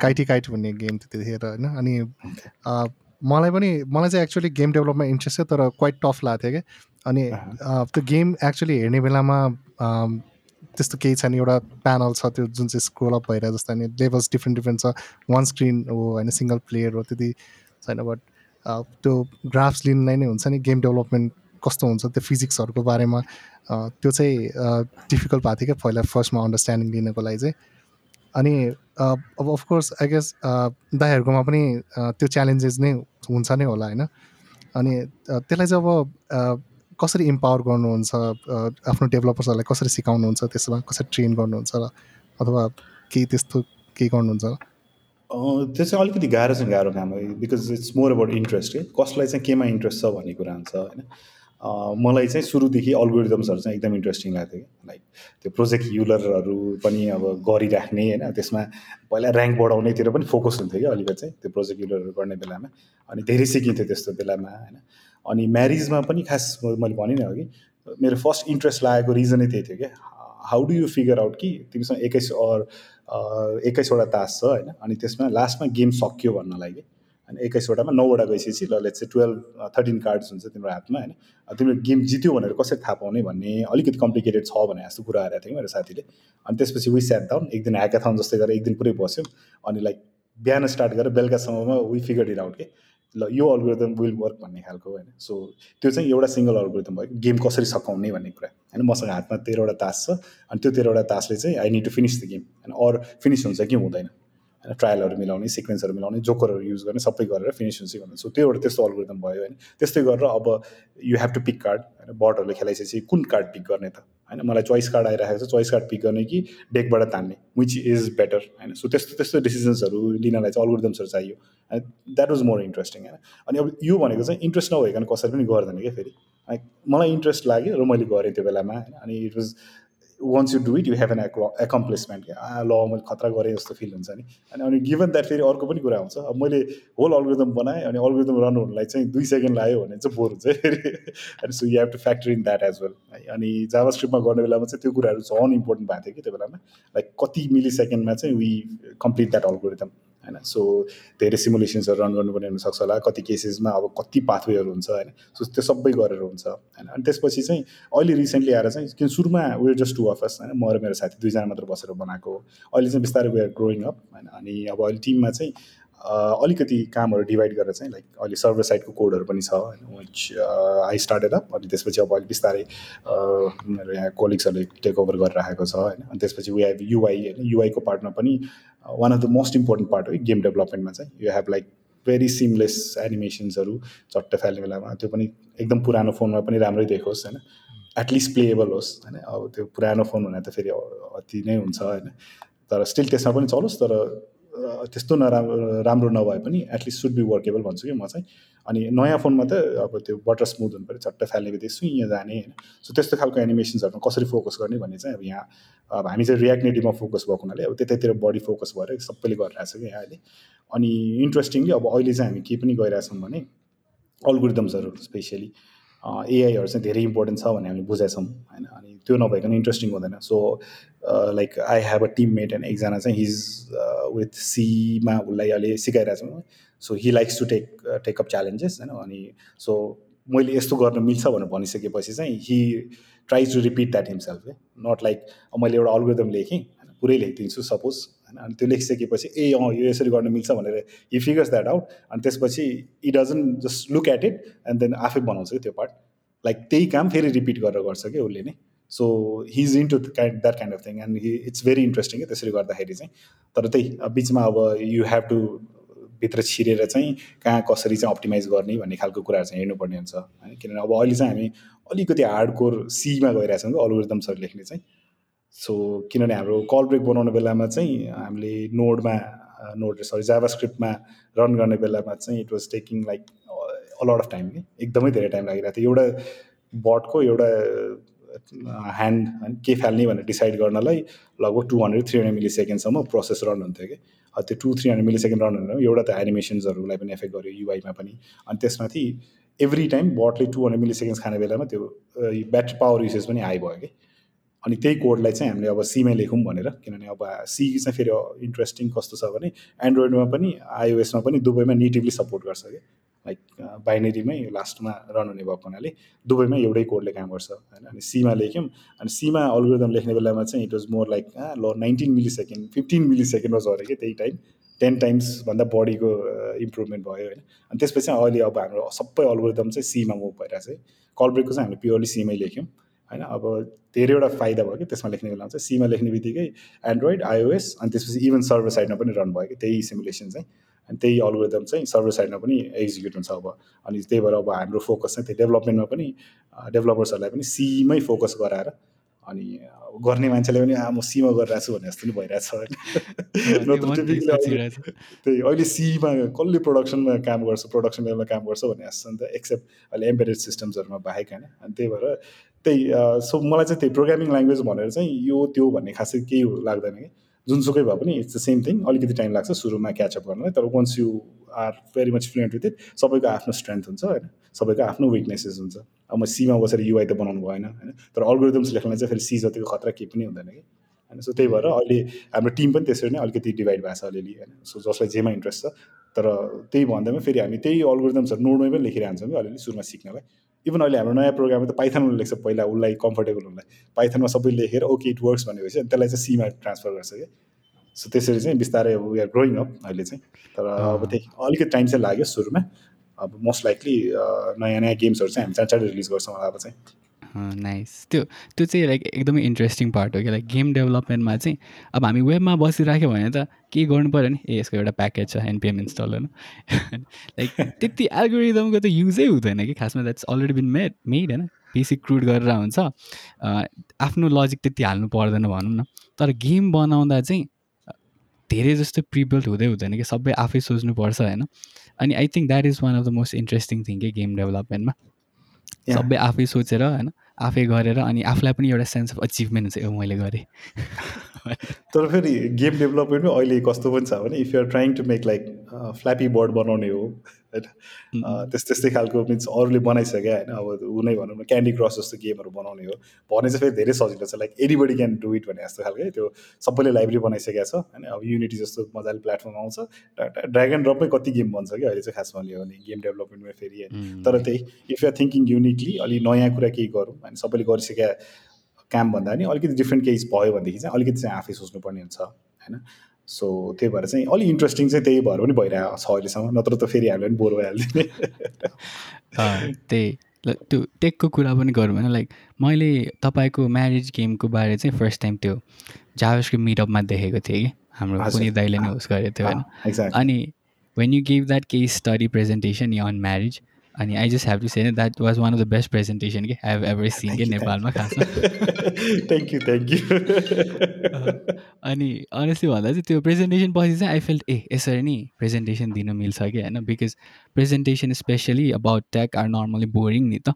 Speaker 3: काइटी काइट भन्ने गेम थियो त्यतिखेर होइन? अनि मलाई पनि मलाई चाहिँ एक्चुली गेम डेभलपमा इन्ट्रेस्ट थियो तर क्वाइट टफ लाग्थ्यो क्या। अनि त्यो गेम एक्चुली हेर्ने बेलामा त्यस्तो केही छैन एउटा प्यानल छ त्यो जुन चाहिँ स्क्रोल अप भइरहेको जस्तो अनि लेभल्स डिफ्रेन्ट डिफ्रेन्ट छ। वान स्क्रिन हो होइन सिङ्गल प्लेयर हो त्यति छैन बट त्यो ग्राफ्स लिनलाई नै हुन्छ नि गेम डेभलपमेन्ट कस्तो हुन्छ त्यो फिजिक्सहरूको बारेमा। त्यो चाहिँ डिफिकल्ट भएको थियो क्या पहिला फर्स्टमा अन्डरस्ट्यान्डिङ लिनको लागि चाहिँ। अनि अब अफकोर्स आई गेस दाइहरूकोमा पनि त्यो च्यालेन्जेस नै हुन्छ नै होला होइन। अनि त्यसलाई चाहिँ अब कसरी इम्पावर गर्नुहुन्छ आफ्नो डेभलपर्सहरूलाई कसरी सिकाउनुहुन्छ त्यसमा कसरी ट्रेन गर्नुहुन्छ र अथवा केही त्यस्तो केही गर्नुहुन्छ?
Speaker 2: त्यो चाहिँ अलिकति गाह्रो चाहिँ गाह्रो काम हो because it's more about interest है। कसलाई चाहिँ केमा इन्ट्रेस्ट छ भन्ने कुरा हुन्छ होइन? मलाई चाहिँ सुरुदेखि अल्गोरिदम्सहरू चाहिँ एकदम इन्ट्रेस्टिङ लाग्थ्यो कि लाइक त्यो प्रोजेक्ट युलरहरू पनि अब गरिराख्ने होइन? त्यसमा पहिला ऱ्याङ्क बढाउनेतिर पनि फोकस हुन्थ्यो कि अलिकति चाहिँ त्यो प्रोजेक्ट युलरहरू गर्ने बेलामा। अनि धेरै सिकिन्थ्यो त्यस्तो बेलामा होइन? अनि म्यारिजमा पनि खास मैले भने नि अघि मेरो फर्स्ट इन्ट्रेस्ट लागेको रिजनै त्यही थियो कि how do you figure out कि तिमीसँग एक्काइस अर एक्काइसवटा तास छ होइन अनि त्यसमा लास्टमा गेम सक्यो भन्नलाई कि। अनि एक्काइसवटामा नौवटा गइसकेपछि ल लेट्स चाहिँ टुवेल्भ थर्टिन कार्ड्स हुन्छ तिम्रो हातमा होइन तिम्रो गेम जित्यो भनेर कसरी थाहा पाउने भन्ने अलिकति कम्प्लिकेटेड छ भने जस्तो कुरा आएको थियो मेरो साथीले। अनि त्यसपछि वी स्याट डाउन एक दिन ह्याकाथन जस्तै गरेर एक दिन पुरै बस्यौँ अनि लाइक बिहान स्टार्ट गरेर बेलुकासम्ममा वी फिगर इट आउट के ल यो अल्गोरिदम विल वर्क भन्ने खालको होइन। सो त्यो चाहिँ एउटा सिङ्गल अल्गोरिदम भयो। गेम कसरी सकाउने भन्ने कुरा। होइन मसँग हातमा तेह्रवटा तास छ अनि त्यो तेह्रवटा तासले चाहिँ I need to finish the game होइन अरू फिनिस हुन्छ कि हुँदैन। होइन ट्रायलहरू मिलाउने सिक्वेन्सहरू मिलाउने जोकरहरू युज गर्ने सबै गरेर फिनिस हुन्छ भन्नु सो त्यो एउटा त्यस्तो अल्गोरिदम भयो होइन। त्यस्तै गरेर अब you have to pick card होइन बर्डहरूले खेलाइसकेपछि कुन कार्ड पिक गर्ने त? होइन? मलाई चोइस कार्ड आइरहेको छ चोइस कार्ड पिक गर्ने कि डेकबाट तान्ने विच इज बेटर होइन? सो त्यस्तो त्यस्तो डिसिजन्सहरू लिनलाई चाहिँ अल्गोरिदम्सहरू चाहियो अनि द्याट वाज मोर इन्ट्रेस्टिङ होइन? अनि अब यो भनेको चाहिँ इन्ट्रेस्ट नभइकन कसैले पनि गर्दैन क्या फेरि? मलाई इन्ट्रेस्ट लाग्यो र मैले गरेँ त्यो बेलामा होइन? अनि it was once you do it you have an accomplishment क्या ल मैले खतरा गरेँ जस्तो फिल हुन्छ नि। अनि अनि गिभन द्याट फेरि अर्को पनि कुरा हुन्छ अब मैले होल अल्गोरिदम बनाएँ अनि अल्गोरिदम रन हुनुलाई चाहिँ दुई सेकेन्ड लाग्यो भने चाहिँ बोर हुन्छ फेरि। <laughs> अनि so you have to factor in that as well है अनि जावा स्क्रिप्टमा गर्ने बेलामा चाहिँ त्यो कुराहरू झन् इम्पोर्टेन्ट भएको थियो कि त्यो बेलामा। लाइक कति मिली सेकेन्डमा चाहिँ वी कम्प्लिट द्याट अल्गोरिदम होइन? सो धेरै सिमुलेसन्सहरू रन गर्नुपर्ने हुनसक्छ होला। कति केसेसमा अब कति पाथवेहरू हुन्छ होइन? सो त्यो सबै गरेर हुन्छ होइन? अनि त्यसपछि चाहिँ अहिले रिसेन्टली आएर चाहिँ किन सुरुमा वेयर जस्ट टु अफर्स होइन? म र मेरो साथी दुईजना मात्र बसेर बनाएको अहिले चाहिँ बिस्तारै वेयर ग्रोइङ अप होइन? अनि अब अहिले टिममा चाहिँ अलिकति कामहरू डिभाइड गरेर चाहिँ लाइक अहिले सर्भर साइडको कोडहरू पनि छ होइन विच आई स्टार्टेड अप अनि त्यसपछि अब अहिले बिस्तारै मेरो यहाँ कोलिग्सहरूले टेक ओभर गरिराखेको छ होइन अनि त्यसपछि वी हेभ युआई होइन युआईको पार्टमा पनि one of the most important part हो गेम डेभलपमेन्टमा चाहिँ। You have like very seamless एनिमेसन्सहरू चट्ट फाल्ने बेलामा त्यो पनि एकदम पुरानो फोनमा पनि राम्रै देखोस् होइन। एटलिस्ट प्लेएबल होस् होइन अब त्यो पुरानो फोन हुने त फेरि अति नै हुन्छ होइन। तर स्टिल त्यसमा पनि चलोस् तर त्यस्तो नराम्रो राम्रो नभए पनि एटलिस्ट सुड बी वर्केबल भन्छु कि म चाहिँ। अनि नयाँ फोनमा त अब त्यो बटर स्मुथ हुनु पऱ्यो चट्ट फाल्ने बित्तिकै सुइँ जाने होइन। सो त्यस्तो खालको एनिमेसन्सहरूमा कसरी फोकस गर्ने भन्ने चाहिँ अब यहाँ अब हामी चाहिँ रियाक्ट नेटिभमा फोकस भएको हुनाले अब त्यतैतिर बढी फोकस भएर सबैले गरिरहेको छ कि यहाँ अहिले। अनि इन्ट्रेस्टिङली अब अहिले चाहिँ हामी के पनि गइरहेछौँ भने अल्गोरिदम्सहरू स्पेसियली एआईहरू चाहिँ धेरै इम्पोर्टेन्ट छ भन्ने हामीले बुझाएछौँ होइन। अनि त्यो नभइकन इन्ट्रेस्टिङ हुँदैन। So like I have a teammate होइन एकजना चाहिँ हिज विथ सीमा उसलाई अहिले सिकाइरहेको छु so he likes to take take up challenges होइन। अनि सो मैले यस्तो गर्न मिल्छ भनेर भनिसकेपछि चाहिँ he try to repeat that himself है। नट लाइक मैले एउटा अल्गोरिदम लेखेँ पुरै लेखिदिन्छु सपोज होइन? अनि त्यो लेखिसकेपछि ए अँ यो यसरी गर्न मिल्छ भनेर हि फिगर्स द्याट आउट अनि त्यसपछि it doesn't just look at it and then आफै बनाउँछ कि त्यो पार्ट लाइक त्यही काम फेरि रिपिट गरेर गर्छ कि उसले नै। So his into kind that kind of thing and he it's very interesting कि त्यसरी गर्दाखेरि चाहिँ। तर त्यही बिचमा अब यु हेभ टु भित्र छिरेर चाहिँ कहाँ कसरी चाहिँ अप्टिमाइज गर्ने भन्ने खालको कुराहरू चाहिँ हेर्नुपर्ने हुन्छ होइन? किनभने अब अहिले चाहिँ हामी अलिकति हार्ड कोर सीमा गइरहेछौँ कि अल्गोरिदम्सहरू लेख्ने चाहिँ। सो किनभने हाम्रो कल ब्रेक बनाउने बेलामा चाहिँ हामीले नोडमा नोड सरी जाभा स्क्रिप्टमा रन गर्ने बेलामा चाहिँ it was taking like a lot of time एकदमै धेरै टाइम लागिरहेको थियो। एउटा बटको एउटा ह्यान्ड के फाल्ने भनेर डिसाइड गर्नलाई लगभग टु हन्ड्रेड थ्री हन्ड्रेड मिली सेकेन्डसम्म प्रोसेस रन हुन्थ्यो कि। त्यो two three hundred millisecond run हुँदैन एउटा त एनिमेसन्सहरूलाई पनि एफेक्ट गर्यो युआईमा पनि। अनि त्यसमाथि एभ्री टाइम बटले टु हन्ड्रेड मिली सेकेन्ड्स खाने बेलामा त्यो ब्याट्री पावर युसेज पनि हाई भयो कि। अनि त्यही कोडलाई चाहिँ हामीले अब सीमै लेखौँ भनेर किनभने अब सी चाहिँ फेरि इन्ट्रेस्टिङ कस्तो छ भने एन्ड्रोइडमा पनि आइओएसमा पनि दुबईमा नेटिभली सपोर्ट गर्छ कि लाइक बाइनेरीमै लास्टमा रन हुने भएको हुनाले दुबईमा एउटै कोडले काम गर्छ होइन? अनि सीमा लेख्यौँ अनि सीमा अल्गोरिदम लेख्ने बेलामा चाहिँ इट वाज मोर लाइक ल नाइन्टिन मिली सेकेन्ड फिफ्टिन मिली सेकेन्डमा झऱ्यो कि त्यही टाइम टेन टाइम्सभन्दा बढीको इम्प्रुभमेन्ट भयो होइन? अनि त्यसपछि अहिले अब हाम्रो सबै अल्गोरिदम चाहिँ सीमा मुभ भइरहेको छ कलब्रेकको चाहिँ हामीले प्योरली सीमै लेख्यौँ। होइन? अब धेरैवटा फाइदा भयो कि त्यसमा लेख्ने बेलामा चाहिँ सीमा लेख्ने बित्तिकै एन्ड्रोइड आइओएस अनि त्यसपछि इभन सर्भर साइडमा पनि रन भयो कि त्यही सिमुलेसन चाहिँ। अनि त्यही अल्गोरिदम चाहिँ सर्भर साइडमा पनि एक्जिक्युट हुन्छ अब। अनि त्यही भएर अब हाम्रो फोकस चाहिँ त्यही डेभलपमेन्टमा पनि डेभलपर्सहरूलाई पनि सीमै फोकस गराएर अनि गर्ने मान्छेले पनि म सीमा गरिरहेको छु भने जस्तो नि भइरहेछ त्यही अहिले सीमा कसले प्रोडक्सनमा काम गर्छ प्रोडक्सन लेभलमा काम गर्छ भन्ने जस्तो नि त एक्सेप्ट अहिले एम्बेडेड सिस्टम्सहरूमा बाहेक होइन? अनि त्यही भएर त्यही सो मलाई चाहिँ त्यही प्रोग्रामिङ ल्याङ्ग्वेज भनेर चाहिँ यो त्यो भन्ने खासै केही लाग्दैन कि। जुनसुकै भए पनि इट्स द सेम थिङ अलिकति टाइम लाग्छ सुरुमा क्याचअप गर्नलाई तर once you are very much fluent with it सबैको आफ्नो स्ट्रेन्थ हुन्छ होइन? सबैको आफ्नो विकनेसेस हुन्छ। अब म सीमा बसेर युआई त बनाउनु भएन होइन? तर अल्गोरिदम्स लेख्नलाई चाहिँ फेरि सी जतिको खतरा केही पनि हुँदैन कि होइन? सो त्यही भएर अहिले हाम्रो टिम पनि त्यसरी नै अलिकति डिभाइड भएको छ अलिअलि होइन? सो जसलाई जेमा इन्ट्रेस्ट छ तर त्यही भन्दैमा फेरि हामी त्यही अल्गोरिदम्सहरू नोडमै पनि लेखिरहन्छौँ कि अलिअलि सुरुमा सिक्नलाई। इभन अहिले हाम्रो नयाँ प्रोग्राममा त पाइथनमा लेख्छ पहिला उसलाई कम्फर्टेबल उसलाई पाइथनमा सबै लेखेर ओके इट वर्क्स भनेपछि अनि त्यसलाई चाहिँ सीमा ट्रान्सफर गर्छ कि सो त्यसरी चाहिँ बिस्तारै वी आर ग्रोइङ अप अहिले चाहिँ। तर अब त्यही अलिकति टाइम चाहिँ लाग्यो सुरुमा। अब मोस्ट लाइकली नयाँ नयाँ गेम्सहरू चाहिँ हामी चाँडै चाँडै रिलिज गर्छौँ अब चाहिँ।
Speaker 1: नाइस त्यो त्यो चाहिँ लाइक एकदमै इन्ट्रेस्टिङ पार्ट हो कि लाइक गेम डेभलपमेन्टमा चाहिँ अब हामी वेबमा बसिराख्यो भने त के गर्नु पऱ्यो नि? ए यसको एउटा प्याकेज छ एनपिएम इन्स्टल होइन लाइक त्यति एल्गोरिदमको त युजै हुँदैन कि खासमा that's already been made made होइन? बेसिक क्रुड गरेर हुन्छ। आफ्नो लजिक त्यति हाल्नु पर्दैन भनौँ न। तर गेम बनाउँदा चाहिँ धेरै जस्तो प्रिबिल्ड हुँदै हुँदैन कि सबै आफै सोच्नुपर्छ होइन? अनि I think that is one of the most interesting thing के गेम डेभलपमेन्टमा सबै आफै सोचेर होइन? आफै गरेर अनि आफूलाई पनि एउटा सेन्स अफ अचिभमेन्ट हुन्छ ए मैले गरेँ। <laughs>
Speaker 2: तर फेरि गेम डेभलपमेन्टमै अहिले कस्तो पनि छ भने if you're trying to make like Flappy Bird बनाउने हो। होइन? त्यस त्यस्तै खालको मिन्स अरूले बनाइसक्यो होइन? अब ऊ नै भनौँ न क्यान्डी क्रस जस्तो गेमहरू बनाउने हो। भने चाहिँ फेरि धेरै सजिलो छ। Like anybody can do it भने जस्तो खालको त्यो सबैले लाइब्रेरी बनाइसकेको छ होइन? अब युनिटी जस्तो मजाले प्लेटफर्म आउँछ। ड्रागन ड्रपमै कति गेम बन्छ कि अहिले चाहिँ खासमा लियो भने गेम डेभलपमेन्टमा फेरि होइन? तर त्यही इफ युआर थिङ्किङ युनिकली अलिक नयाँ कुरा केही गरौँ होइन? सबैले गरिसकेका काम भन्दा पनि अलिकति डिफ्रेन्ट केही भयो भनेदेखि चाहिँ अलिकति चाहिँ आफै सोच्नुपर्ने हुन्छ होइन? सो त्यही भएर चाहिँ अलिक इन्ट्रेस्टिङ चाहिँ त्यही भएर पनि भइरहेको छ अहिलेसम्म नत्र त फेरि हामीले पनि बोर भइहाल्थ्यो
Speaker 1: त्यही। त्यो टेकको कुरा पनि गरौँ होइन लाइक मैले तपाईँको म्यारिज गेमको बारे चाहिँ फर्स्ट टाइम त्यो जावेसको मिटअपमा देखेको थिएँ कि हाम्रो कुनै दाइले नै होस्ट गरेको थियो होइन। अनि वेन यु गिभ द्याट केही स्टडी प्रेजेन्टेसन अन म्यारिज अनि I just have to say that was one of the best presentation कि हेभ एभर सिन कि नेपालमा खासमा।
Speaker 2: थ्याङ्क यू थ्याङ्क यू
Speaker 1: अनि अनेस्टली भन्दा चाहिँ त्यो प्रेजेन्टेसन पछि चाहिँ आई फिल्ड ए यसरी नि प्रेजेन्टेसन दिन मिल्छ कि होइन because presentation specially about tech are normally boring नि त।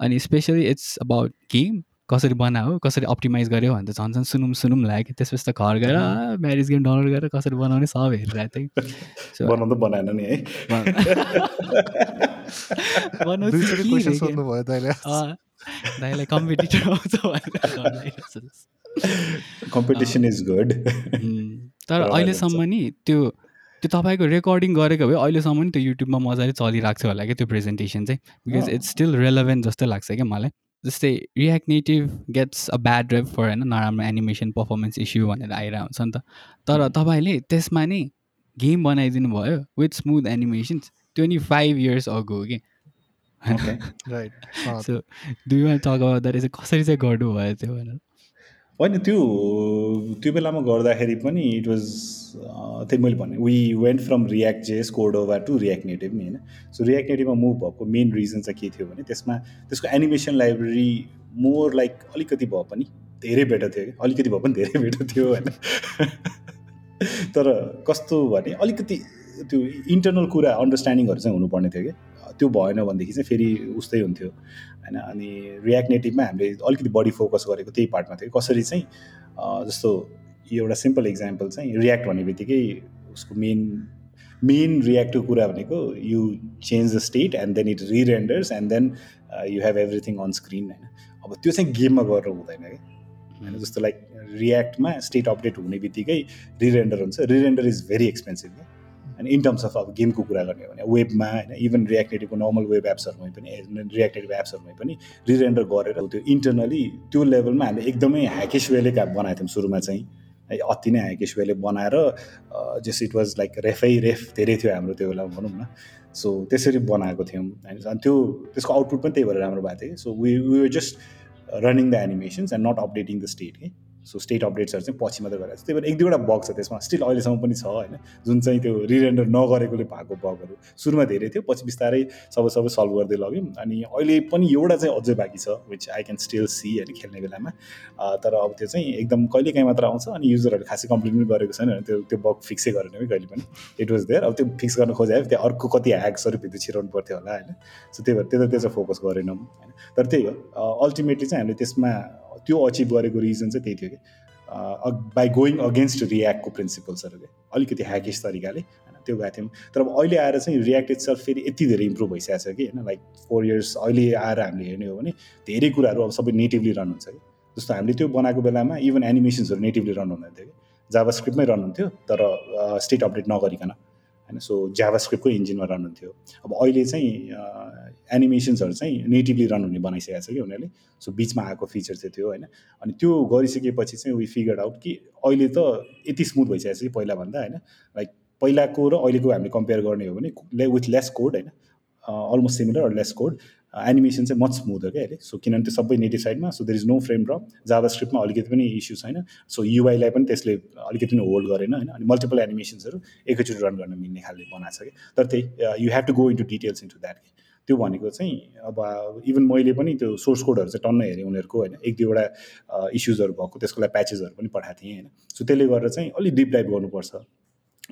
Speaker 1: अनि स्पेसली इट्स अबाउट गेम कसरी बनायो कसरी अप्टिमाइज गऱ्यो भने त झन् झन् सुनौँ सुनौँ लाग्यो। त्यसपछि त घर गएर म्यारिज गेम डाउनलोड गरेर कसरी बनाउने सब हेरिरहेको
Speaker 2: थिएँ। <laughs> बनाउँदा बनाएन नि है। <laughs>
Speaker 1: दाइलाई कम्पिटिटर <laughs> आउँछ
Speaker 2: कम्पिटिसन इज गुड
Speaker 1: तर अहिलेसम्म नि त्यो त्यो तपाईँको रेकर्डिङ गरेको भए अहिलेसम्म नि त्यो युट्युबमा मजाले चलिरहेको छ होला क्या त्यो प्रेजेन्टेसन चाहिँ। बिकज इट्स स्टिल रेलेभेन्ट जस्तो लाग्छ क्या मलाई। जस्तै React Native gets a bad rep for होइन नराम्रो एनिमेसन पर्फर्मेन्स इस्यु भनेर आइरहेको हुन्छ नि त। तर तपाईँले त्यसमा नै गेम बनाइदिनु भयो with smooth animations twenty five years ago कि right so do you talk about that चाहिँ कसरी चाहिँ गर्नु भयो त्यो भनेर?
Speaker 2: होइन त्यो त्यो बेलामा गर्दाखेरि पनि इट वाज त्यही मैले भने वी वेन्ट फ्रम रियाक्ट जेस कोडोभा टु रियाक्ट नेटिभ नि होइन। सो रियाक्ट नेटिभमा मुभ भएको मेन रिजन चाहिँ के थियो भने त्यसमा त्यसको एनिमेसन लाइब्रेरी मोर लाइक अलिकति भए पनि धेरै बेटर थियो अलिकति भए पनि धेरै बेटर थियो होइन। <laughs> तर कस्तो भने अलिकति त्यो इन्टरनल कुरा अन्डरस्ट्यान्डिङहरू चाहिँ हुनुपर्ने थियो कि? त्यो भएन भनेदेखि चाहिँ फेरि उस्तै हुन्थ्यो। होइन अनि रियाक्ट नेटिभमा हामीले अलिकति बढी फोकस गरेको त्यही पार्टमा थियो कसरी चाहिँ जस्तो यो एउटा सिम्पल इक्जाम्पल चाहिँ रियाक्ट भन्ने बित्तिकै उसको मेन मेन रियाक्टको कुरा भनेको you change the state and then it rerenders and then you have everything on screen होइन? अब त्यो चाहिँ गेममा गरेर हुँदैन कि? होइन जस्तो लाइक रियाक्टमा स्टेट अपडेट हुने बित्तिकै रिरेन्डर हुन्छ। रिरेन्डर इज भेरी एक्सपेन्सिभ क्या होइन इन टर्म्स अफ अब गेमको कुरा गर्ने हो भने वेबमा होइन इभन रियाक्टेटिभको नर्मल वेब एप्सहरूमै पनि रियाक्टेटिभ एप्सहरूमै पनि रिरेन्डर गरेर त्यो इन्टरनली त्यो लेभलमा हामीले एकदमै ह्याकेस वेले बनाएको थियौँ सुरुमा चाहिँ। है अति नै ह्याकेस वेले बनाएर जस इट वाज लाइक रेफै रेफ धेरै थियो हाम्रो त्यो बेला भनौँ न। सो त्यसरी बनाएको थियौँ। होइन अनि त्यो त्यसको आउटपुट पनि त्यही भएर राम्रो भएको थियो so we we just running the animations and not updating the state है सो स्टेट अपडेट्सहरू चाहिँ पछि मात्रै गरेर त्यही भएर एक दुईवटा बग छ त्यसमा। स्टिल अहिलेसम्म पनि छ होइन? जुन चाहिँ त्यो रिरेन्डर नगरेकोले भएको बगहरू सुरुमा धेरै थियो पछि बिस्तारै सबै सबै सल्भ गर्दै लग्यौँ। अनि अहिले पनि एउटा चाहिँ अझै बाँकी छ which I can still see होइन खेल्ने बेलामा। तर अब त्यो चाहिँ एकदम कहिले काहीँ मात्र आउँछ। अनि युजरहरूले खासै कम्प्लेन पनि गरेको छैन त्यो त्यो बग फिक्सै गरेन कि कहिले पनि। इट वाज देयर अब त्यो फिक्स गर्न खोजे। त्यहाँ अर्को कति ह्याक्सहरू भित्र छिराउनु पर्थ्यो होला होइन? सो त्यही भएर त्यो त त्यो चाहिँ फोकस गरेनौँ होइन? तर त्यही हो। अल्टिमेटली चाहिँ हामीले त्यसमा त्यो अचिभ गरेको रिजन चाहिँ त्यही थियो कि। बाई गोइङ अगेन्स्ट रियाक्टको प्रिन्सिपल्सहरू के अलिकति ह्याकिस तरिकाले होइन त्यो गएको थियौँ तर अब अहिले आएर चाहिँ रियाक्ट इट्सल्फ फेरि यति धेरै इम्प्रुभ भइसकेको छ कि होइन लाइक फोर इयर्स अहिले आएर हामीले हेर्ने हो भने धेरै कुराहरू अब सबै नेटिभली रन हुन्छ कि। जस्तो हामीले त्यो बनाएको बेलामा इभन एनिमेसन्सहरू नेटिभली रन हुनुहुन्थ्यो कि। जाभा स्क्रिप्टमै रन हुन्थ्यो तर स्टेट अपडेट नगरिकन। होइन? सो जाभा स्क्रिप्टको इन्जिनमा रन हुन्थ्यो। अब अहिले चाहिँ एनिमेसन्सहरू चाहिँ नेटिभली रन हुने बनाइसकेको छ कि उनीहरूले? सो बिचमा आएको फिचर चाहिँ थियो होइन? अनि त्यो गरिसकेपछि चाहिँ वी फिगर आउट कि अहिले त यति स्मुथ भइसकेको छ कि पहिलाभन्दा होइन? लाइक पहिलाको र अहिलेको हामीले कम्पेयर गर्ने हो भने विथ लेस कोड होइन? Almost similar less code animation चाहिँ मच स्मुथ हो क्या अहिले. सो किनभने त्यो सबै नेटिभ साइडमा so there is no frame drop जाभा स्क्रिप्टमा अलिकति पनि इस्यु छैन. सो युआईलाई पनि त्यसले अलिकति पनि होल्ड गरेन होइन? अनि मल्टिपल एनिमेसन्सहरू एकैचोटि रन गर्न मिल्ने खालले बनाएको छ कि तर त्यही you have to go into details into that त्यो भनेको चाहिँ अब इभन मैले पनि त्यो सोर्स कोडहरू चाहिँ टन्न हेरेँ उनीहरूको होइन? एक दुईवटा इस्युजहरू भएको त्यसको लागि प्याचेसहरू पनि पठाएको थिएँ होइन? सो त्यसले गर्दा चाहिँ अलिक डिप डाइभ गर्नुपर्छ।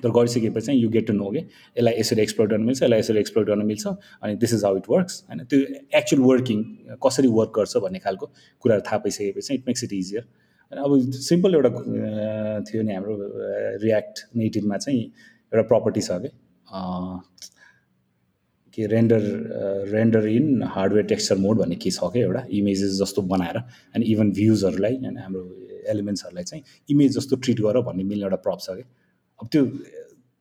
Speaker 2: तर गरिसकेपछि चाहिँ यु गेट टु नो के यसलाई यसरी एक्सप्लोर गर्न मिल्छ यसलाई यसरी एक्सप्लोर गर्न मिल्छ अनि this is how it works होइन? त्यो एक्चुअल वर्किङ कसरी वर्क गर्छ भन्ने खालको कुराहरू थाहा पाइसकेपछि इट मेक्स इट इजियर अब सिम्पल एउटा थियो नि हाम्रो रियाक्ट नेटिभमा चाहिँ एउटा प्रपर्टी छ कि के render render in hardware texture mode भन्ने के छ क्या एउटा इमेजेस जस्तो बनाएर अनि इभन भ्युजहरूलाई होइन हाम्रो एलिमेन्ट्सहरूलाई चाहिँ इमेज जस्तो ट्रिट गर भन्ने मिल्ने एउटा प्रप छ कि अब त्यो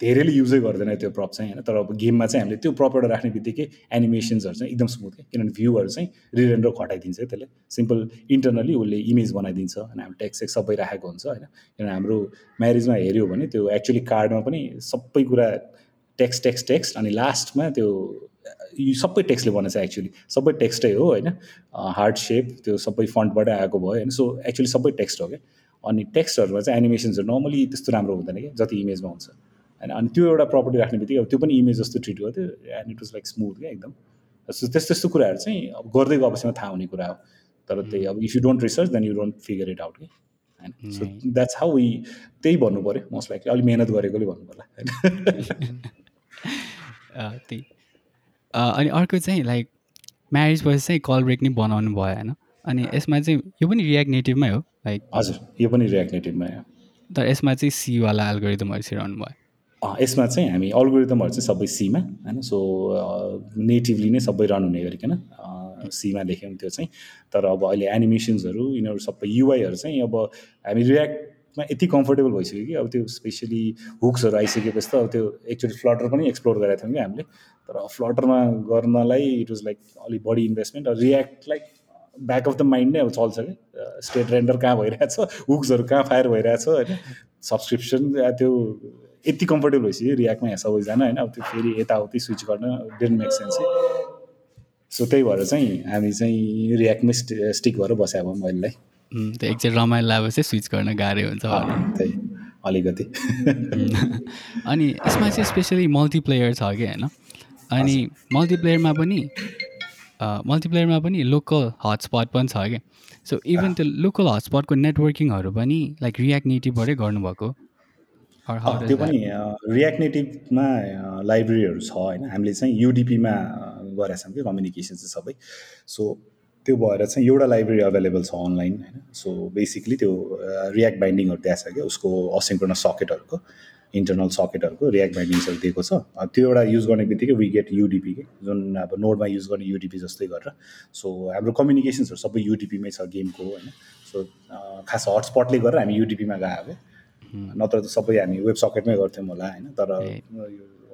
Speaker 2: धेरैले युजै गर्दैन त्यो प्रप चाहिँ होइन? तर अब गेममा चाहिँ हामीले त्यो प्रप एउटा राख्ने बित्तिकै एनिमेसन्सहरू चाहिँ एकदम स्मुथ क्या? किनभने भ्यूहरू चाहिँ रिरेन्डर घटाइदिन्छ त्यसले सिम्पल इन्टरनली उसले इमेज बनाइदिन्छ अनि हाम्रो टेक्स सेक्स सबै राखेको हुन्छ होइन? किनभने हाम्रो म्यारिजमा हेऱ्यो भने त्यो एक्चुली कार्डमा पनि सबै कुरा टेक्स्ट टेक्स्ट टेक्स्ट अनि लास्टमा त्यो यो सबै टेक्स्टले बनाएको छ एक्चुली सबै टेक्स्टै हो होइन? हार्ड सेप त्यो सबै फन्टबाटै आएको भयो होइन? सो एक्चुली सबै टेक्स्ट हो क्या? अनि टेक्स्टहरूमा चाहिँ एनिमेसन्सहरू नर्मली त्यस्तो राम्रो हुँदैन क्या जति इमेजमा हुन्छ। होइन अनि त्यो एउटा प्रपर्टी राख्ने बित्तिकै अब त्यो पनि इमेज जस्तो ट्रिट गर्थ्यो and it was like smooth क्या एकदम। सो त्यस्तो त्यस्तो कुराहरू चाहिँ अब गर्दै गएपछिमा थाहा हुने कुरा हो। तर त्यही अब if you don't research then you don't figure it out कि होइन सो द्याट्स हाउ वी त्यही भन्नु पऱ्यो मोस्ट लाइकली अलिक मेहनत गरेकोले भन्नु पर्ला। <laughs> होइन
Speaker 1: त्यही। अनि अर्को चाहिँ लाइक म्यारिज पछि चाहिँ कल ब्रेक नै बनाउनु भयो होइन? अनि यसमा चाहिँ यो पनि रियाक्ट नेटिभमै हो। लाइक
Speaker 2: हजुर यो पनि रियाक्ट नेटिभमै हो
Speaker 1: तर यसमा चाहिँ सीवाला एल्गोरिदमहरू सिराउनु भयो।
Speaker 2: यसमा चाहिँ हामी अल्गोरिदमहरू चाहिँ सबै सीमा होइन? सो नेटिभली नै सबै रन हुने गरिकन सीमा लेख्यौँ त्यो चाहिँ। तर अब अहिले एनिमेसन्सहरू यिनीहरू सबै युआईहरू चाहिँ अब हामी रियाक्ट मा यति कम्फोर्टेबल भइसक्यो कि अब त्यो स्पेसली हुक्सहरू आइसकेपछि त अब त्यो एक्चुली फ्लटर पनि एक्सप्लोर गरेका थियौँ कि हामीले। तर फ्लटरमा गर्नलाई इट वाज लाइक अलिक बढी investment React like back of the mind नै अब चल्छ कि। स्टेट रेन्डर कहाँ भइरहेछ? हुक्सहरू कहाँ फायर भइरहेछ? होइन? सब्सक्रिप्सन त्यो यति कम्फोर्टेबल भइसक्यो रियाक्टमा यहाँ सबैजना होइन? अब त्यो फेरि यताउति स्विच गर्न डेन्ट मेक सेन्स सो त्यही भएर चाहिँ हामी चाहिँ रियाक्टमै स्टिक भएर बस्यो अब महिलेलाई
Speaker 1: त्यो एकचोटि रमाइलो लागेपछि स्विच गर्न गाह्रो हुन्छ
Speaker 2: त्यही। अलिकति। <laughs>
Speaker 1: अनि यसमा चाहिँ स्पेसली मल्टिप्लेयर छ कि होइन? अनि मल्टिप्लेयरमा पनि मल्टिप्लेयरमा पनि लोकल हटस्पट पनि छ क्या सो इभन त्यो लोकल हटस्पटको नेटवर्किङहरू पनि लाइक रियाक्ट नेटिभबाटै गर्नुभएको?
Speaker 2: त्यो पनि रियाक्ट नेटिभमा लाइब्रेरीहरू छ होइन। हामीले चाहिँ युडिपीमा गरेका छौँ कि कम्युनिकेसन चाहिँ सबै। सो त्यो भएर चाहिँ एउटा लाइब्रेरी अभाइलेबल छ अनलाइन होइन। सो बेसिकली त्यो रियाक्ट बाइन्डिङहरू दिएको छ क्या उसको असिङ्क्रोनस सकेटहरूको इन्टरनल सकेटहरूको रियाक्ट बाइन्डिङ्सहरू दिएको छ। त्यो एउटा युज गर्ने बित्तिकै वी गेट युडिपी के जुन अब नोडमा युज गर्ने युडिपी जस्तै गरेर। सो हाम्रो कम्युनिकेसन्सहरू सबै युडिपीमै छ गेमको होइन। सो खास हटस्पटले गरेर हामी युडिपीमा गयो क्या नत्र त सबै हामी वेब सकेटमै गर्थ्यौँ होला होइन। तर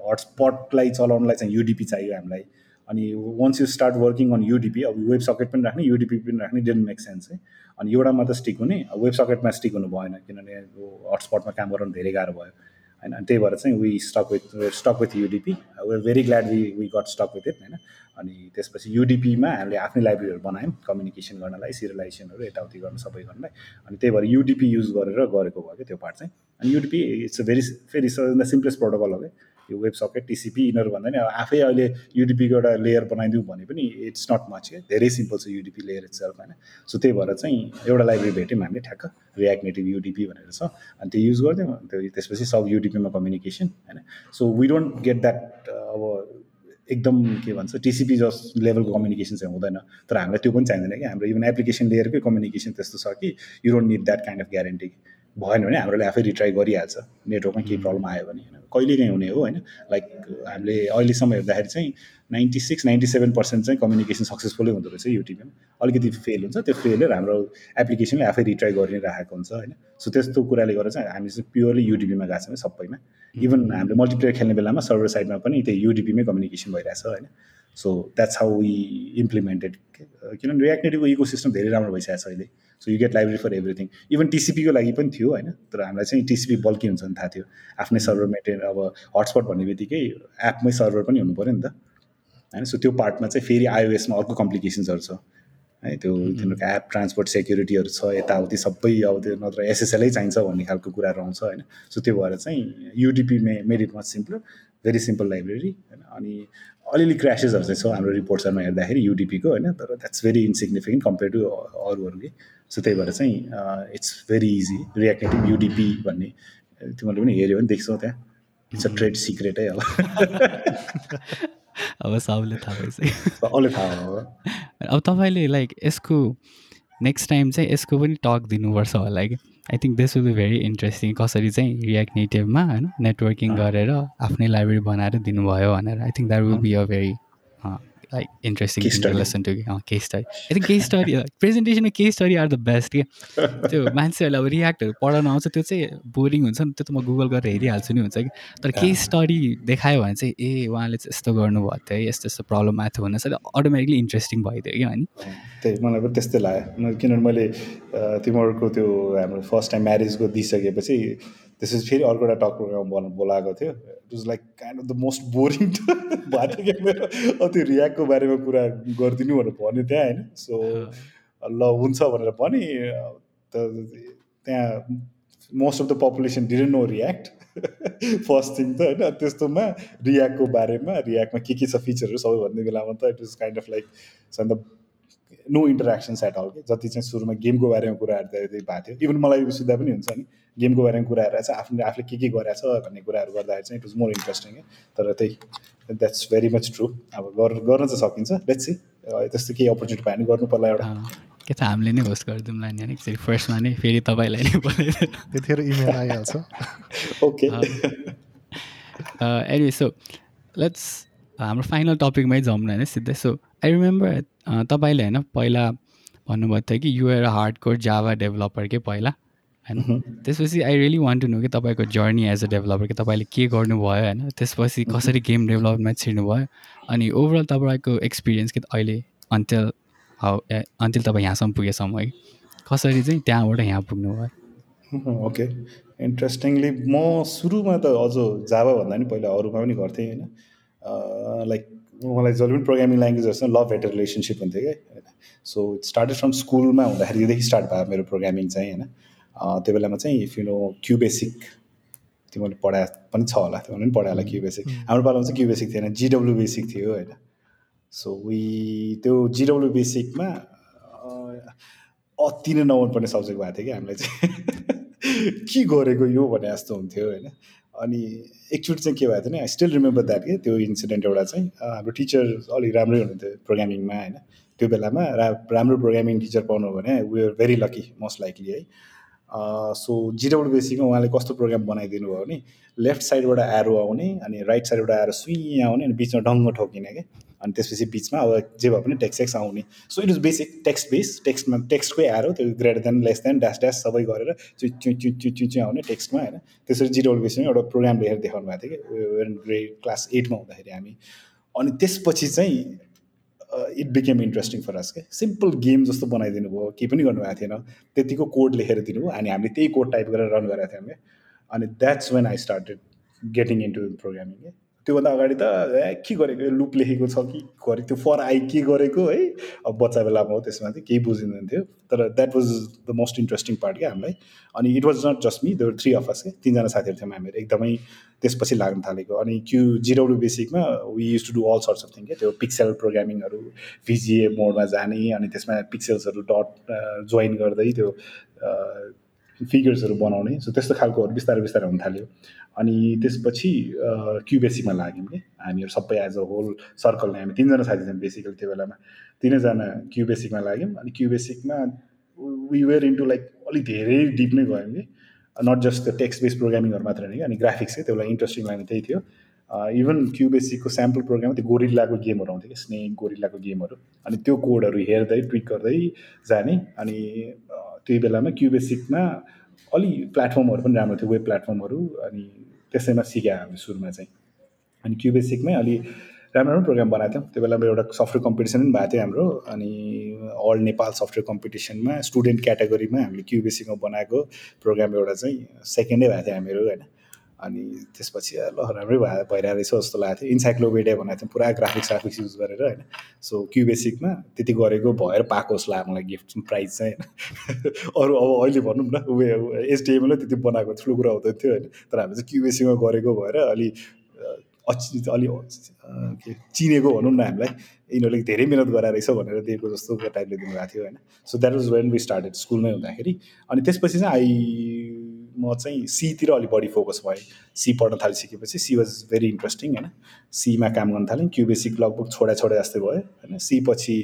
Speaker 2: हटस्पटलाई चलाउनलाई चाहिँ युडिपी चाहियो हामीलाई। अनि once you start working on UDP अब वेब सकेट पनि राख्ने युडिपी पनि राख्ने डेन्ट मेक सेन्स है। अनि एउटा मात्र स्टिक हुने वेब सकेटमा स्टिक हुनु भएन किनभने हटस्पटमा काम गराउनु धेरै गाह्रो भयो। होइन अनि त्यही भएर चाहिँ we stuck with stuck with UDP we're very glad we we got stuck with it होइन। अनि त्यसपछि युडिपीमा हामीले आफ्नै लाइब्रेरीहरू बनायौँ कम्युनिकेसन गर्नलाई सिरियलाइजेसनहरू यताउति गर्न सबै गर्नलाई। अनि त्यही भएर युडिपी युज गरेर गरेको भयो क्या त्यो पार्ट चाहिँ। अनि UDP it's a very very the simplest protocol हो क्या। यो वेब सकेट टिसिपी यिनीहरू भन्दा नि अब आफै अहिले युडिपीको एउटा लेयर बनाइदिउँ भने पनि इट्स नट मच क्या धेरै सिम्पल छ युडिपी लेयर इट्सेल्फ होइन। सो त्यही भएर चाहिँ एउटा लाइब्रेरी भेट्यौँ हामीले ठ्याक्क रियाक्ट नेटिभ युडिपी भनेर छ। अनि त्यो युज गर्थ्यौँ त्यो त्यसपछि सब युडिपीमा कम्युनिकेसन होइन। So we don't get that अब एकदम के भन्छ टिसिपी जस लेभलको कम्युनिकेसन चाहिँ हुँदैन। तर हामीलाई त्यो पनि चाहिँदैन कि। हाम्रो इभन एप्लिकेसन लेयरकै कम्युनिकेसन त्यस्तो छ कि you don't need that kind of guarantee भएन भने हामीले आफै रिट्राई गरिहाल्छ। नेटवर्कमा केही प्रब्लम आयो भने होइन। कहिले काहीँ हुने हो होइन? लाइक हामीले अहिलेसम्म हेर्दाखेरि चाहिँ ninety six ninety seven percent चाहिँ कम्युनिकेसन सक्सेसफुलै हुँदो रहेछ युट्युबमा। अलिकति फेल हुन्छ त्यो फेलर हाम्रो एप्लिकेसनले आफै रिट्राई गरिराखेको हुन्छ होइन? सो त्यस्तो कुराले गर्दा चाहिँ हामी चाहिँ प्योरली युडिपीमा गएको छौँ सबैमा। इभन हामीले मल्टिप्लेयर खेल्ने बेलामा सर्भर साइडमा पनि त्यही युडिपीमै कम्युनिकेसन भइरहेछ होइन? So that's how we implemented किनभने रियाक्ट नेटिभको इको सिस्टम धेरै राम्रो भइसकेको छ अहिले। So you get library for everything even टिसिपीको लागि पनि थियो होइन? तर हामीलाई चाहिँ टिसिपी बल्की हुन्छ भने थाहा थियो। आफ्नै सर्भर मेन्टेन अब हटस्पट भन्ने बित्तिकै एपमै सर्भर पनि हुनु पऱ्यो नि त। होइन? सो त्यो पार्टमा चाहिँ फेरि आइओएसमा अर्को कम्प्लिकेसन्सहरू छ। है त्यो तिनीहरूको एप ट्रान्सपोर्ट सेक्युरिटीहरू छ यताउति सबै अब त्यो नत्र एसएसएलै चाहिन्छ भन्ने खालको कुराहरू आउँछ होइन? सो त्यो भएर चाहिँ UDP may made it much simple very simple library होइन? अनि अलिअलि क्रासेसहरू चाहिँ छ हाम्रो रिपोर्ट्सहरूमा हेर्दाखेरि युडिपीको होइन? तर that's very insignificant compare to अरूहरूले सो त्यही भएर चाहिँ it's very easy reactive UDP भन्ने तिमीहरूले पनि हेऱ्यो भने देख्छौ त्यहाँ। इट्स अ ट्रेड सिक्रेटै
Speaker 1: अब अब सबले थाहा भइसक्यो।
Speaker 2: हो
Speaker 1: अब। तपाईँले लाइक यसको नेक्स्ट टाइम चाहिँ यसको पनि टक दिनुपर्छ होला कि I think this will be very interesting कसरी चाहिँ रियाक्ट नेटिभमा होइन नेटवर्किङ गरेर आफ्नै लाइब्रेरी बनाएर दिनुभयो भनेर। I think that will be a. Very like interesting lesson to case study think case study प्रेजेन्टेसनमा case study are the best के त्यो <laughs> मान्छेहरूले अब रियाक्टहरू पढाउन आउँछ त्यो चाहिँ बोरिङ हुन्छ नि त्यो त म गुगल गरेर हेरिहाल्छु नि हुन्छ कि। तर केस स्टडी देखायो भने चाहिँ ए उहाँले चाहिँ यस्तो गर्नुभएको थियो है यस्तो यस्तो प्रब्लम आएको थियो भने चाहिँ अटोमेटिकली इन्ट्रेस्टिङ भइदियो क्या अनि।
Speaker 2: त्यही मलाई पनि त्यस्तै लाग्यो। किनभने मैले तिमीहरूको त्यो हाम्रो फर्स्ट टाइम म्यारेजको दिइसकेपछि त्यसपछि फेरि अर्को एउटा टक प्रोग्राम बोलाएको थियो। It was like kind of the most boring भएको थियो मेरो अब त्यो रियाक्टको बारेमा कुरा गरिदिनु भनेर भन्यो त्यहाँ होइन? सो ल हुन्छ भनेर भने त्यहाँ most of the population didn't know React first thing त होइन? त्यस्तोमा रियाक्टको बारेमा रियाक्टमा के के छ फिचरहरू सबै भन्ने बेलामा त it is kind of like अन्त नो इन्टरेक्सन्स एट अल जति चाहिँ सुरुमा गेमको बारेमा कुराहरू त्यही भएको थियो। इभन मलाई सुविधा पनि हुन्छ नि। गेमको बारेमा कुराहरू चाहिँ आफूले आफूले के के गरेछ भन्ने कुराहरू गर्दाखेरि चाहिँ इट वाज मोर इन्ट्रेस्टिङ तर त्यही द्याट्स भेरी मच ट्रु अब गर्न चाहिँ सकिन्छ। लेट्स सी त्यस्तो केही अपर्च्युनिटी पायो भने गर्नु पर्ला एउटा।
Speaker 1: के त हामीले नै होस्ट गरिदिउँला नि एकचोटि फर्स्टमा नै फेरि तपाईँलाई नै बोलाइदिएर
Speaker 3: त्यतिखेर इमेल आइहाल्छ।
Speaker 2: ओके
Speaker 1: एनिवे सो लेट्स हाम्रो फाइनल टपिकमै जाउँ न होइन सिधै। सो आई रिमेम्बर तपाईँले होइन पहिला भन्नुभएको थियो कि you're hardcore Java developer के पहिला? होइन? त्यसपछि I really want to know कि तपाईँको जर्नी एज अ डेभलपर कि तपाईँले के गर्नुभयो होइन? त्यसपछि कसरी गेम डेभलपमा छिर्नुभयो? अनि ओभरअल तपाईँको एक्सपिरियन्स कि अहिले अन्तिल हाउ अन्तिल तपाईँ यहाँसम्म पुगेसम्म है कसरी चाहिँ त्यहाँबाट यहाँ पुग्नुभयो?
Speaker 2: ओके इन्ट्रेस्टिङली म सुरुमा त अझ जावा भन्दा पनि पहिला अरूमा पनि गर्थेँ होइन? लाइक मलाई जहिले पनि प्रोग्रामिङ ल्याङ्ग्वेजहरूसँग लभ हेटर रिलेसनसिप हुन्थ्यो क्या। होइन सो स्टार्टेड फ्रम स्कुलमा हुँदाखेरिदेखि स्टार्ट भयो मेरो प्रोग्रामिङ चाहिँ होइन। त्यो बेलामा चाहिँ if you know QBasic तिमीले पढाए पनि छ होला तिमीले पनि पढायो होला क्यु बेसिक हाम्रो पालामा चाहिँ क्यु बेसिक थिएन जिडब्लु बेसिक थियो होइन। सो वी त्यो जिडब्लु बेसिकमा अति नै नमन पर्ने सब्जेक्ट भएको थियो कि हामीलाई चाहिँ। <laughs> के गरेको यो भने जस्तो हुन्थ्यो होइन। अनि एकचोटि चाहिँ के भएको थियो नि आई स्टिल रिमेम्बर द्याट के? त्यो इन्सिडेन्ट एउटा चाहिँ हाम्रो टिचर अलिक राम्रै हुनुहुन्थ्यो प्रोग्रामिङमा होइन? त्यो बेलामा रा राम्रो प्रोग्रामिङ टिचर पाउनु भने we are very lucky most likely है? सो जिडब्लु बेसीमा उहाँले कस्तो प्रोग्राम बनाइदिनु भयो भने लेफ्ट साइडबाट एरो आउने अनि राइट साइडबाट आएर सुई आउने अनि बिचमा डङ्ग ठोकिने क्या अनि त्यसपछि बिचमा अब जे भए पनि टेक्स्ट आउने। So it is basic text base टेक्स्टमा टेक्स्टकै एरो त्यो greater than less than dash dash सबै गरेर चु चु चु चु चु चु आउने टेक्स्टमा होइन। त्यसरी जिडब्लु बेसीमा एउटा प्रोग्राम लेखेर देखाउनु भएको थियो कि ग्रेड क्लास एटमा हुँदाखेरि हामी। अनि त्यसपछि चाहिँ it became interesting for us के। सिम्पल गेम जस्तो बनाइदिनु भयो केही पनि गर्नुभएको थिएन। त्यतिको कोड लेखेर दिनुभयो अनि हामीले त्यही कोड टाइप गरेर रन गरेको थियौँ क्या अनि that's when I started getting into programming त्योभन्दा अगाडि त ए के गरेको? लुप लेखेको छ कि? गरेको? त्यो फर आई के गरेको है? अब बच्चा बेलामा हो त्यसमा चाहिँ केही बुझिँदैन थियो। तर that was the most interesting part क्या हामीलाई। अनि it was not just me there were three of us तिनजना साथीहरू थियौँ हामीहरू एकदमै त्यसपछि लाग्न थालेको। अनि क्यु जिरोडु बेसिकमा we use to do all sorts of thing क्या। त्यो पिक्सेल प्रोग्रामिङहरू भिजिए मोडमा जाने अनि त्यसमा पिक्सेल्सहरू डट जोइन गर्दै त्यो फिगर्सहरू बनाउने। सो त्यस्तो खालकोहरू बिस्तारै बिस्तारै हुन थाल्यो। अनि त्यसपछि क्युबेसिकमा लाग्यौँ कि। हामीहरू सबै एज अ होल सर्कलले हामी तिनजना साथी थियौँ बेसिकली त्यो बेलामा। तिनैजना क्युबेसिकमा लाग्यौँ। अनि क्युबेसिकमा वी वेयर इन्टु लाइक अलिक धेरै डिप नै गयौँ कि। नट जस्ट त्यो टेक्स्ट बेस्ड प्रोग्रामिङहरू मात्र होइन कि। अनि ग्राफिक्स चाहिँ त्यो इन्ट्रेस्टिङ लाग्ने त्यही थियो। इभन क्युबेसिकको स्याम्पल प्रोग्राम त्यो गोरिल्लाको गेमहरू आउँथ्यो कि स्नेक गोरिल्लाको गेमहरू. अनि त्यो कोडहरू हेर्दै ट्विक गर्दै जाने अनि त्यही बेलामा क्युबेसिकमा अलि प्लेटफर्महरू पनि राम्रो थियो वेब प्लेटफर्महरू अनि त्यसैमा सिक्यो हामी सुरुमा चाहिँ. अनि क्युबेसिकमै अलि राम्रो राम्रो प्रोग्राम बनाएको थियौँ। त्यो बेलामा एउटा सफ्टवेयर कम्पिटिसन पनि भएको थियो हाम्रो अनि अल नेपाल सफ्टवेयर कम्पिटिसनमा स्टुडेन्ट क्याटेगोरीमा हामीले क्युबेसिकमा बनाएको प्रोग्राम एउटा चाहिँ सेकेन्डै भएको थियो हामीहरू होइन। अनि त्यसपछि ल राम्रै भए भइरहेको रहेछ जस्तो लागेको थियो। इन्साइक्लोपिडिया बनाएको थियौँ पुरा ग्राफिक्स ग्राफिक्स युज गरेर होइन। सो क्युबेसिकमा त्यति गरेको भएर पाएको जस्तो लाग्यो मलाई गिफ्ट प्राइज चाहिँ होइन। <laughs> अरू अब अहिले भनौँ न उयो एसडिएमएलै त्यति बनाएको ठुलो कुरा हुँदैन थियो होइन। तर हामी चाहिँ क्युबेसिकमा गरेको भएर अलि अचि अलि के चिनेको भनौँ न हामीलाई। यिनीहरूले धेरै मिहिनेत गराएर रहेछ भनेर दिएको जस्तो टाइपले दिनुभएको थियो होइन। So that was when we started स्कुलमै हुँदाखेरि। अनि त्यसपछि चाहिँ आई म चाहिँ सीतिर अलिक बढी फोकस भएँ। सी पढ्न थालिसकेपछि सी वाज भेरी इन्ट्रेस्टिङ होइन? सीमा काम गर्न थालेँ। क्यु बेसिक लगभग छोडा छोडा जस्तै भयो होइन? सी पछि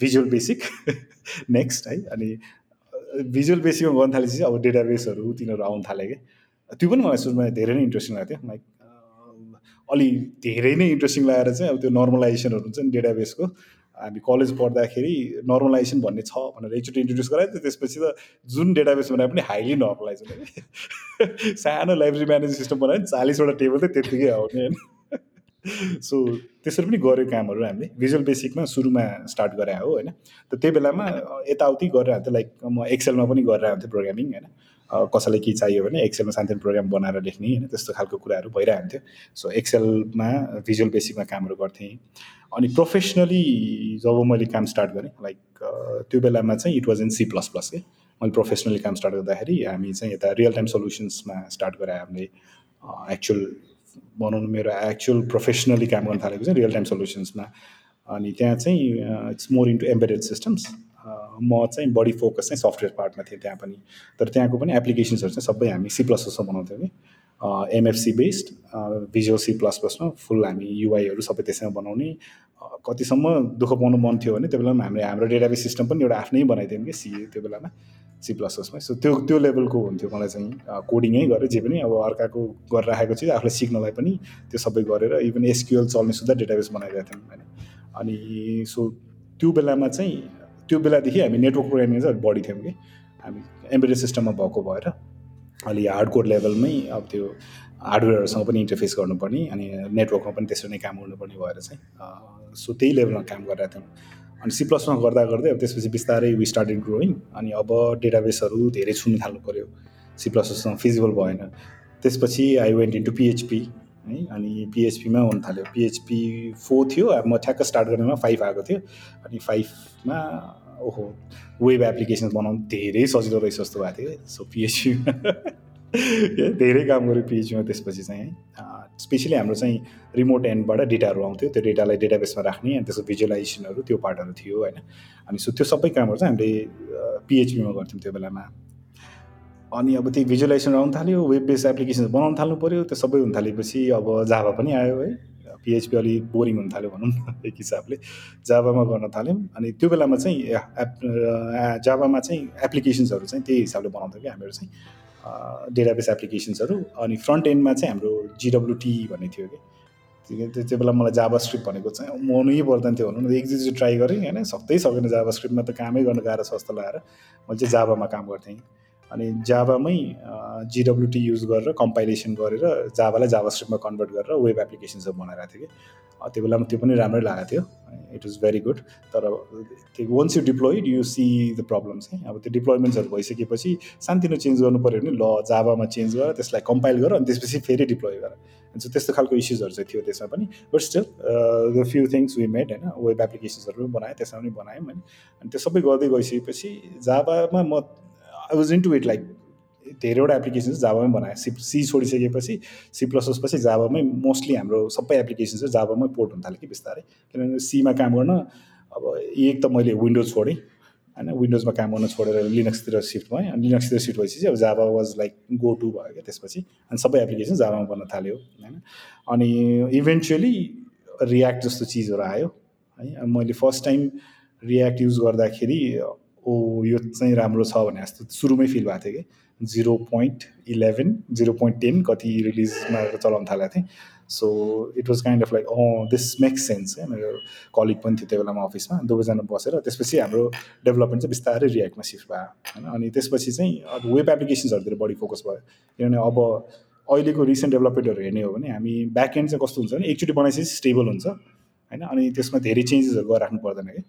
Speaker 2: भिजुअल बेसिक नेक्स्ट है? अनि भिजुअल बेसिकमा गर्न थालेपछि अब डेटाबेसहरू तिनीहरू आउनु थाल्यो कि त्यो पनि मलाई सुरुमा धेरै नै इन्ट्रेस्टिङ लाग्थ्यो लाइक अलि धेरै नै इन्ट्रेस्टिङ लागेर चाहिँ अब त्यो नर्मलाइजेसनहरू हुन्छ नि डेटाबेसको हामी कलेज पढ्दाखेरि नर्मलाइजेसन भन्ने छ भनेर एकचोटि इन्ट्रोड्युस गरायो थियो त्यसपछि त जुन डेटाबेस बनाए पनि हाइली नर्मलाइज हुने। <laughs> सानो लाइब्रेरी म्यानेज सिस्टम बनायो भने चालिसवटा टेबल चाहिँ त्यत्तिकै आउने होइन। <laughs> सो त्यसरी पनि गऱ्यो कामहरू हामीले। भिजुअल बेसिकमा सुरुमा स्टार्ट गरे हो होइन। त त्यही बेलामा यताउति गरेर हुन्थ्यो लाइक म एक्सेलमा पनि गरेर हुन्थेँ प्रोग्रामिङ होइन। कसैलाई के चाहियो भने एक्सेलमा सानो प्रोग्राम बनाएर लेख्ने होइन त्यस्तो खालको कुराहरू भइरहन्थ्यो। सो एक्सेलमा भिजुअल बेसिकमा कामहरू गर्थेँ। अनि प्रोफेसनली जब मैले काम स्टार्ट गरेँ लाइक त्यो बेलामा चाहिँ it was in C plus plus के। मैले प्रोफेसनली काम स्टार्ट गर्दाखेरि हामी चाहिँ यता रियल टाइम सोल्युसन्समा स्टार्ट गरे हामीले। एक्चुअल भनौँ न मेरो एक्चुअल प्रोफेसनली काम गर्न थालेको चाहिँ रियल टाइम सोल्युसन्समा अनि त्यहाँ चाहिँ it's more into embedded systems म चाहिँ बढी फोकस चाहिँ सफ्टवेयर पार्टमा थिएँ त्यहाँ पनि। तर त्यहाँको पनि एप्लिकेसन्सहरू चाहिँ सबै हामी सी प्लस प्लसमा बनाउँथ्यौँ कि। MFC based visual C plus प्लसमा full हामी युआईहरू सबै त्यसैमा बनाउने। कतिसम्म दुःख पाउनु मन थियो भने त्यो बेलामा हामीले हाम्रो डेटाबेस सिस्टम पनि एउटा आफ्नै बनाइदियौँ कि सी त्यो बेलामा सी प्लस प्लसमै सो त्यो त्यो लेभलको हुन्थ्यो मलाई चाहिँ कोडिङै गरेँ जे पनि अब अर्काको गरेर राखेको चिज आफूलाई सिक्नलाई पनि त्यो सबै गरेर इभन एसक्युएल चल्ने सुधा डेटाबेस बनाइरहेको थियौँ होइन अनि सो त्यो बेलामा चाहिँ त्यो बेलादेखि हामी नेटवर्क प्रोग्रामिङ चाहिँ बढी थियौँ कि। हामी एम्बेडेड सिस्टममा भएको भएर अलि हार्डकोड लेभलमै अब त्यो हार्डवेयरहरूसँग पनि इन्टरफेस गर्नुपर्ने अनि नेटवर्कमा पनि त्यसरी नै काम गर्नुपर्ने भएर चाहिँ सो त्यही लेभलमा काम गरिरहेको थियौँ। अनि सी प्लसमा गर्दा गर्दै अब त्यसपछि बिस्तारै वी स्टार्टेड ग्रोइङ अनि अब डेटाबेसहरू धेरै छुनु थाल्नु पऱ्यो सी प्लससँग फिजिबल भएन। त्यसपछि आई वेन्ट इन्टु पिएचपी है। अनि पिएचपीमा हुन थाल्यो। पिएचपी फोर थियो। अब म ठ्याक्क स्टार्ट गर्नेमा फाइभ आएको थियो। अनि फाइभमा ओहो वेब एप्लिकेसन बनाउनु धेरै सजिलो रहेछ जस्तो भएको थियो। सो पिएचपीमा <laughs> धेरै काम गऱ्यो पिएचपीमा त्यसपछि चाहिँ है। स्पेसली हाम्रो चाहिँ रिमोट एन्डबाट डेटाहरू आउँथ्यो। त्यो डेटालाई डेटाबेसमा राख्ने अनि त्यसको भिजुअलाइजेसनहरू त्यो पार्टहरू थियो होइन। अनि सो त्यो सबै कामहरू चाहिँ हामीले पिएचपीमा गर्थ्यौँ त्यो बेलामा। अनि अब त्यो भिजुअलाइजेसन आउनु थाल्यो वेब बेस एप्लिकेसन बनाउनु थाल्नु पऱ्यो त्यो सबै हुन थालेपछि अब जाभा पनि आयो है। पिएचपी अलिक बोरिङ हुन थाल्यो भनौँ न एक हिसाबले। जाभामा गर्न थाल्यौँ। अनि त्यो बेलामा चाहिँ एप जाभामा चाहिँ एप्लिकेसन्सहरू चाहिँ त्यही हिसाबले बनाउँथ्यो कि हामीहरू चाहिँ। डेटाबेस एप्लिकेसन्सहरू अनि फ्रन्ट एन्डमा चाहिँ हाम्रो जिडब्लुटी भन्ने थियो कि। त्यो बेला मलाई जाभा स्क्रिप्ट भनेको चाहिँ मनै पर्दैन थियो भनौँ न। एक दुई ट्राई गरेँ होइन सक्दै सकेन जाभा स्क्रिप्टमा त कामै गर्न गाह्रो छ जस्तो लगाएर मैले चाहिँ जाभामा काम गर्थेँ अनि जाभामै जिडब्लुटी युज गरेर कम्पाइलेसन गरेर जाभालाई जाभा स्क्रिप्टमा कन्भर्ट गरेर वेब एप्लिकेसन्सहरू बनाइरहेको थियो कि। त्यो बेलामा त्यो पनि राम्रै लागेको थियो। इट वाज भेरी गुड तर त्यो once you deployed you see the problems है। अब त्यो डिप्लोइमेन्ट्सहरू भइसकेपछि सानोतिनो चेन्ज गर्नु पऱ्यो भने ल जाभामा चेन्ज गर त्यसलाई कम्पाइल गर अनि त्यसपछि फेरि डिप्लोय गर। सो त्यस्तो खालको इस्युजहरू चाहिँ थियो त्यसमा पनि। But still the few things we made होइन वेब एप्लिकेसन्सहरू पनि बनाएँ त्यसमा पनि बनायौँ होइन अनि त्यो सबै गर्दै गइसकेपछि जाभामा म I was into it like धेरैवटा एप्लिकेसन्स जाबामै बनाएँ। सी सी छोडिसकेपछि सी प्लस पछि जाबामै मोस्टली हाम्रो सबै एप्लिकेसन चाहिँ जाबामै पोर्ट हुन थाल्यो कि बिस्तारै। किनभने सीमा काम गर्न अब एक त मैले विन्डोज छोडेँ होइन विन्डोजमा काम गर्न छोडेर लिनक्सतिर सिफ्ट भएँ। अनि लिनक्सतिर सिफ्ट भएपछि अब जाबा वाज लाइक गो टु भयो क्या त्यसपछि। अनि सबै एप्लिकेसन जाबामा बन्न थाल्यो होइन। अनि इभेन्चुली रियाक्ट जस्तो चिजहरू आयो है। मैले फर्स्ट टाइम रियाक्ट युज गर्दाखेरि ओ यो चाहिँ राम्रो छ भने जस्तो सुरुमै फिल भएको थियो कि। Zero point eleven zero point ten कति रिलिजमा चलाउन थालेको थिएँ। So it was kind of like uh this makes sense है मेरो कलिग पनि थियो त्यो बेलामा अफिसमा दुवैजना बसेर त्यसपछि हाम्रो डेभलपमेन्ट चाहिँ बिस्तारै रियाक्टमा सिफ्ट भयो होइन। अनि त्यसपछि चाहिँ अब वेब एप्लिकेसन्सहरूतिर बढी फोकस भयो। किनभने अब अहिलेको रिसेन्ट डेभलपमेन्टहरू हेर्ने हो भने हामी ब्याक एन्ड चाहिँ कस्तो हुन्छ भने एकचोटि बनाइसकेपछि स्टेबल हुन्छ होइन। अनि त्यसमा धेरै चेन्जेसहरू गरेर राख्नु पर्दैन कि।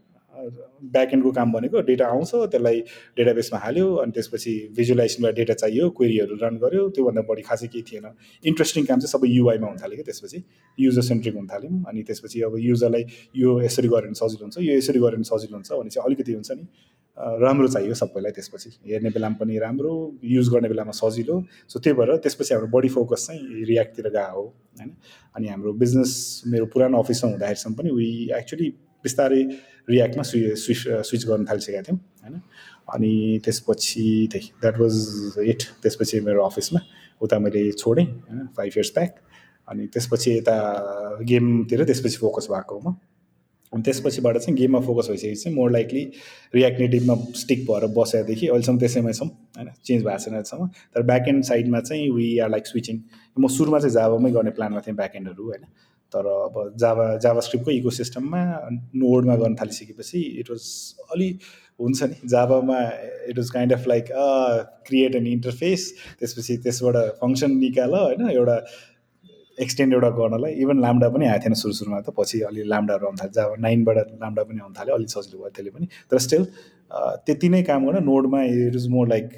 Speaker 2: ब्याकएन्डको काम भनेको डेटा आउँछ त्यसलाई डेटाबेसमा हाल्यो अनि त्यसपछि भिजुलाइजेसनलाई डेटा चाहियो क्वेरीहरू रन गऱ्यो त्योभन्दा बढी खासै केही थिएन। इन्ट्रेस्टिङ काम चाहिँ सबै युआईमा हुन थाल्यो क्या त्यसपछि। युजर सेन्ट्रिक हुन थाल्यौँ अनि त्यसपछि अब युजरलाई यो यसरी गऱ्यो भने सजिलो हुन्छ यो यसरी गऱ्यो भने सजिलो हुन्छ भने चाहिँ अलिकति हुन्छ नि राम्रो चाहियो सबैलाई त्यसपछि। हेर्ने बेलामा पनि राम्रो युज गर्ने बेलामा सजिलो। सो त्यही भएर त्यसपछि हाम्रो बडी फोकस चाहिँ रियाक्टतिर गएको हो होइन? अनि हाम्रो बिजनेस मेरो पुरानो अफिसमा हुँदाखेरिसम्म पनि वी एक्चुली बिस्तारै रियाक्टमा स्वि स्विच स्विच गर्न थालिसकेका थियौँ होइन? अनि त्यसपछि त्यही द्याट वाज इट त्यसपछि मेरो अफिसमा उता मैले छोडेँ होइन फाइभ इयर्स ब्याक अनि त्यसपछि यता गेमतिर त्यसपछि फोकस भएको म। अनि त्यसपछिबाट चाहिँ गेममा फोकस भइसकेपछि चाहिँ मोर लाइकली रियाक्ट नेटिभमा स्टिक भएर बसेदेखि अहिलेसम्म त्यसैमै छौँ होइन? चेन्ज भएको छैन अहिलेसम्म। तर ब्याक एन्ड साइडमा चाहिँ वी आर लाइक स्विचिङ म सुरुमा चाहिँ जाबामै गर्ने प्लानमा थिएँ ब्याक एन्डहरू होइन? तर अब जाभा जाभा स्क्रिप्टको इको सिस्टममा नोडमा गर्न थालिसकेपछि इट वाज अलि हुन्छ नि जाभामा it was kind of like create an interface त्यसपछि त्यसबाट फङ्सन निकाल होइन एउटा एक्सटेन्ड एउटा गर्नलाई इभन लाम्डा पनि आएको थिएन सुरु सुरुमा त पछि अलि लाम्डाहरू आउनु थाल्यो जाभा नाइनबाट लाम्डा पनि आउनु थाल्यो अलिक सजिलो भयो त्यसले पनि तर स्टिल त्यति नै काम गर्न नोडमा it is more like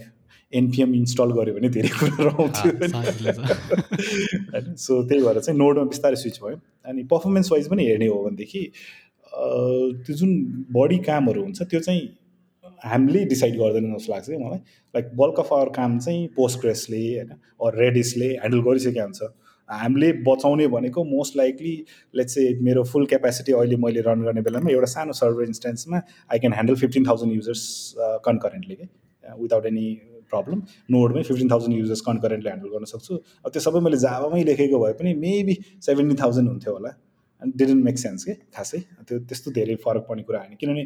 Speaker 2: NPM install गऱ्यो भने धेरै कुराहरू <laughs> आउँथ्यो होइन। सो <laughs> त्यही भएर चाहिँ नोडमा बिस्तारै स्विच भयो। अनि पर्फर्मेन्स वाइज पनि हेर्ने हो भनेदेखि त्यो जुन बढी कामहरू हुन्छ त्यो चाहिँ हामीले डिसाइड गर्दैन जस्तो लाग्छ कि मलाई। लाइक बल्क अफ आवर काम चाहिँ पोस्टग्रेसले होइन अर रेडिसले ह्यान्डल गरिसकेको हुन्छ। हामीले बचाउने भनेको मोस्ट लाइकली लेट्स से मेरो फुल क्यापेसिटी अहिले मैले रन गर्ने बेलामा एउटा सानो server इन्स्टेन्समा I can handle fifteen thousand users concurrently कि without any problem नोडमै fifteen thousand users concurrently handle गर्न सक्छु। अब त्यो सबै मैले जाबामै लेखेको भए पनि मेबी सेभेन्टी थाउजन्ड हुन्थ्यो होला। एन्ड डिडन्ट मेक सेन्स के? खासै। त्यो त्यस्तो धेरै फरक पर्ने कुरा होइन। किनभने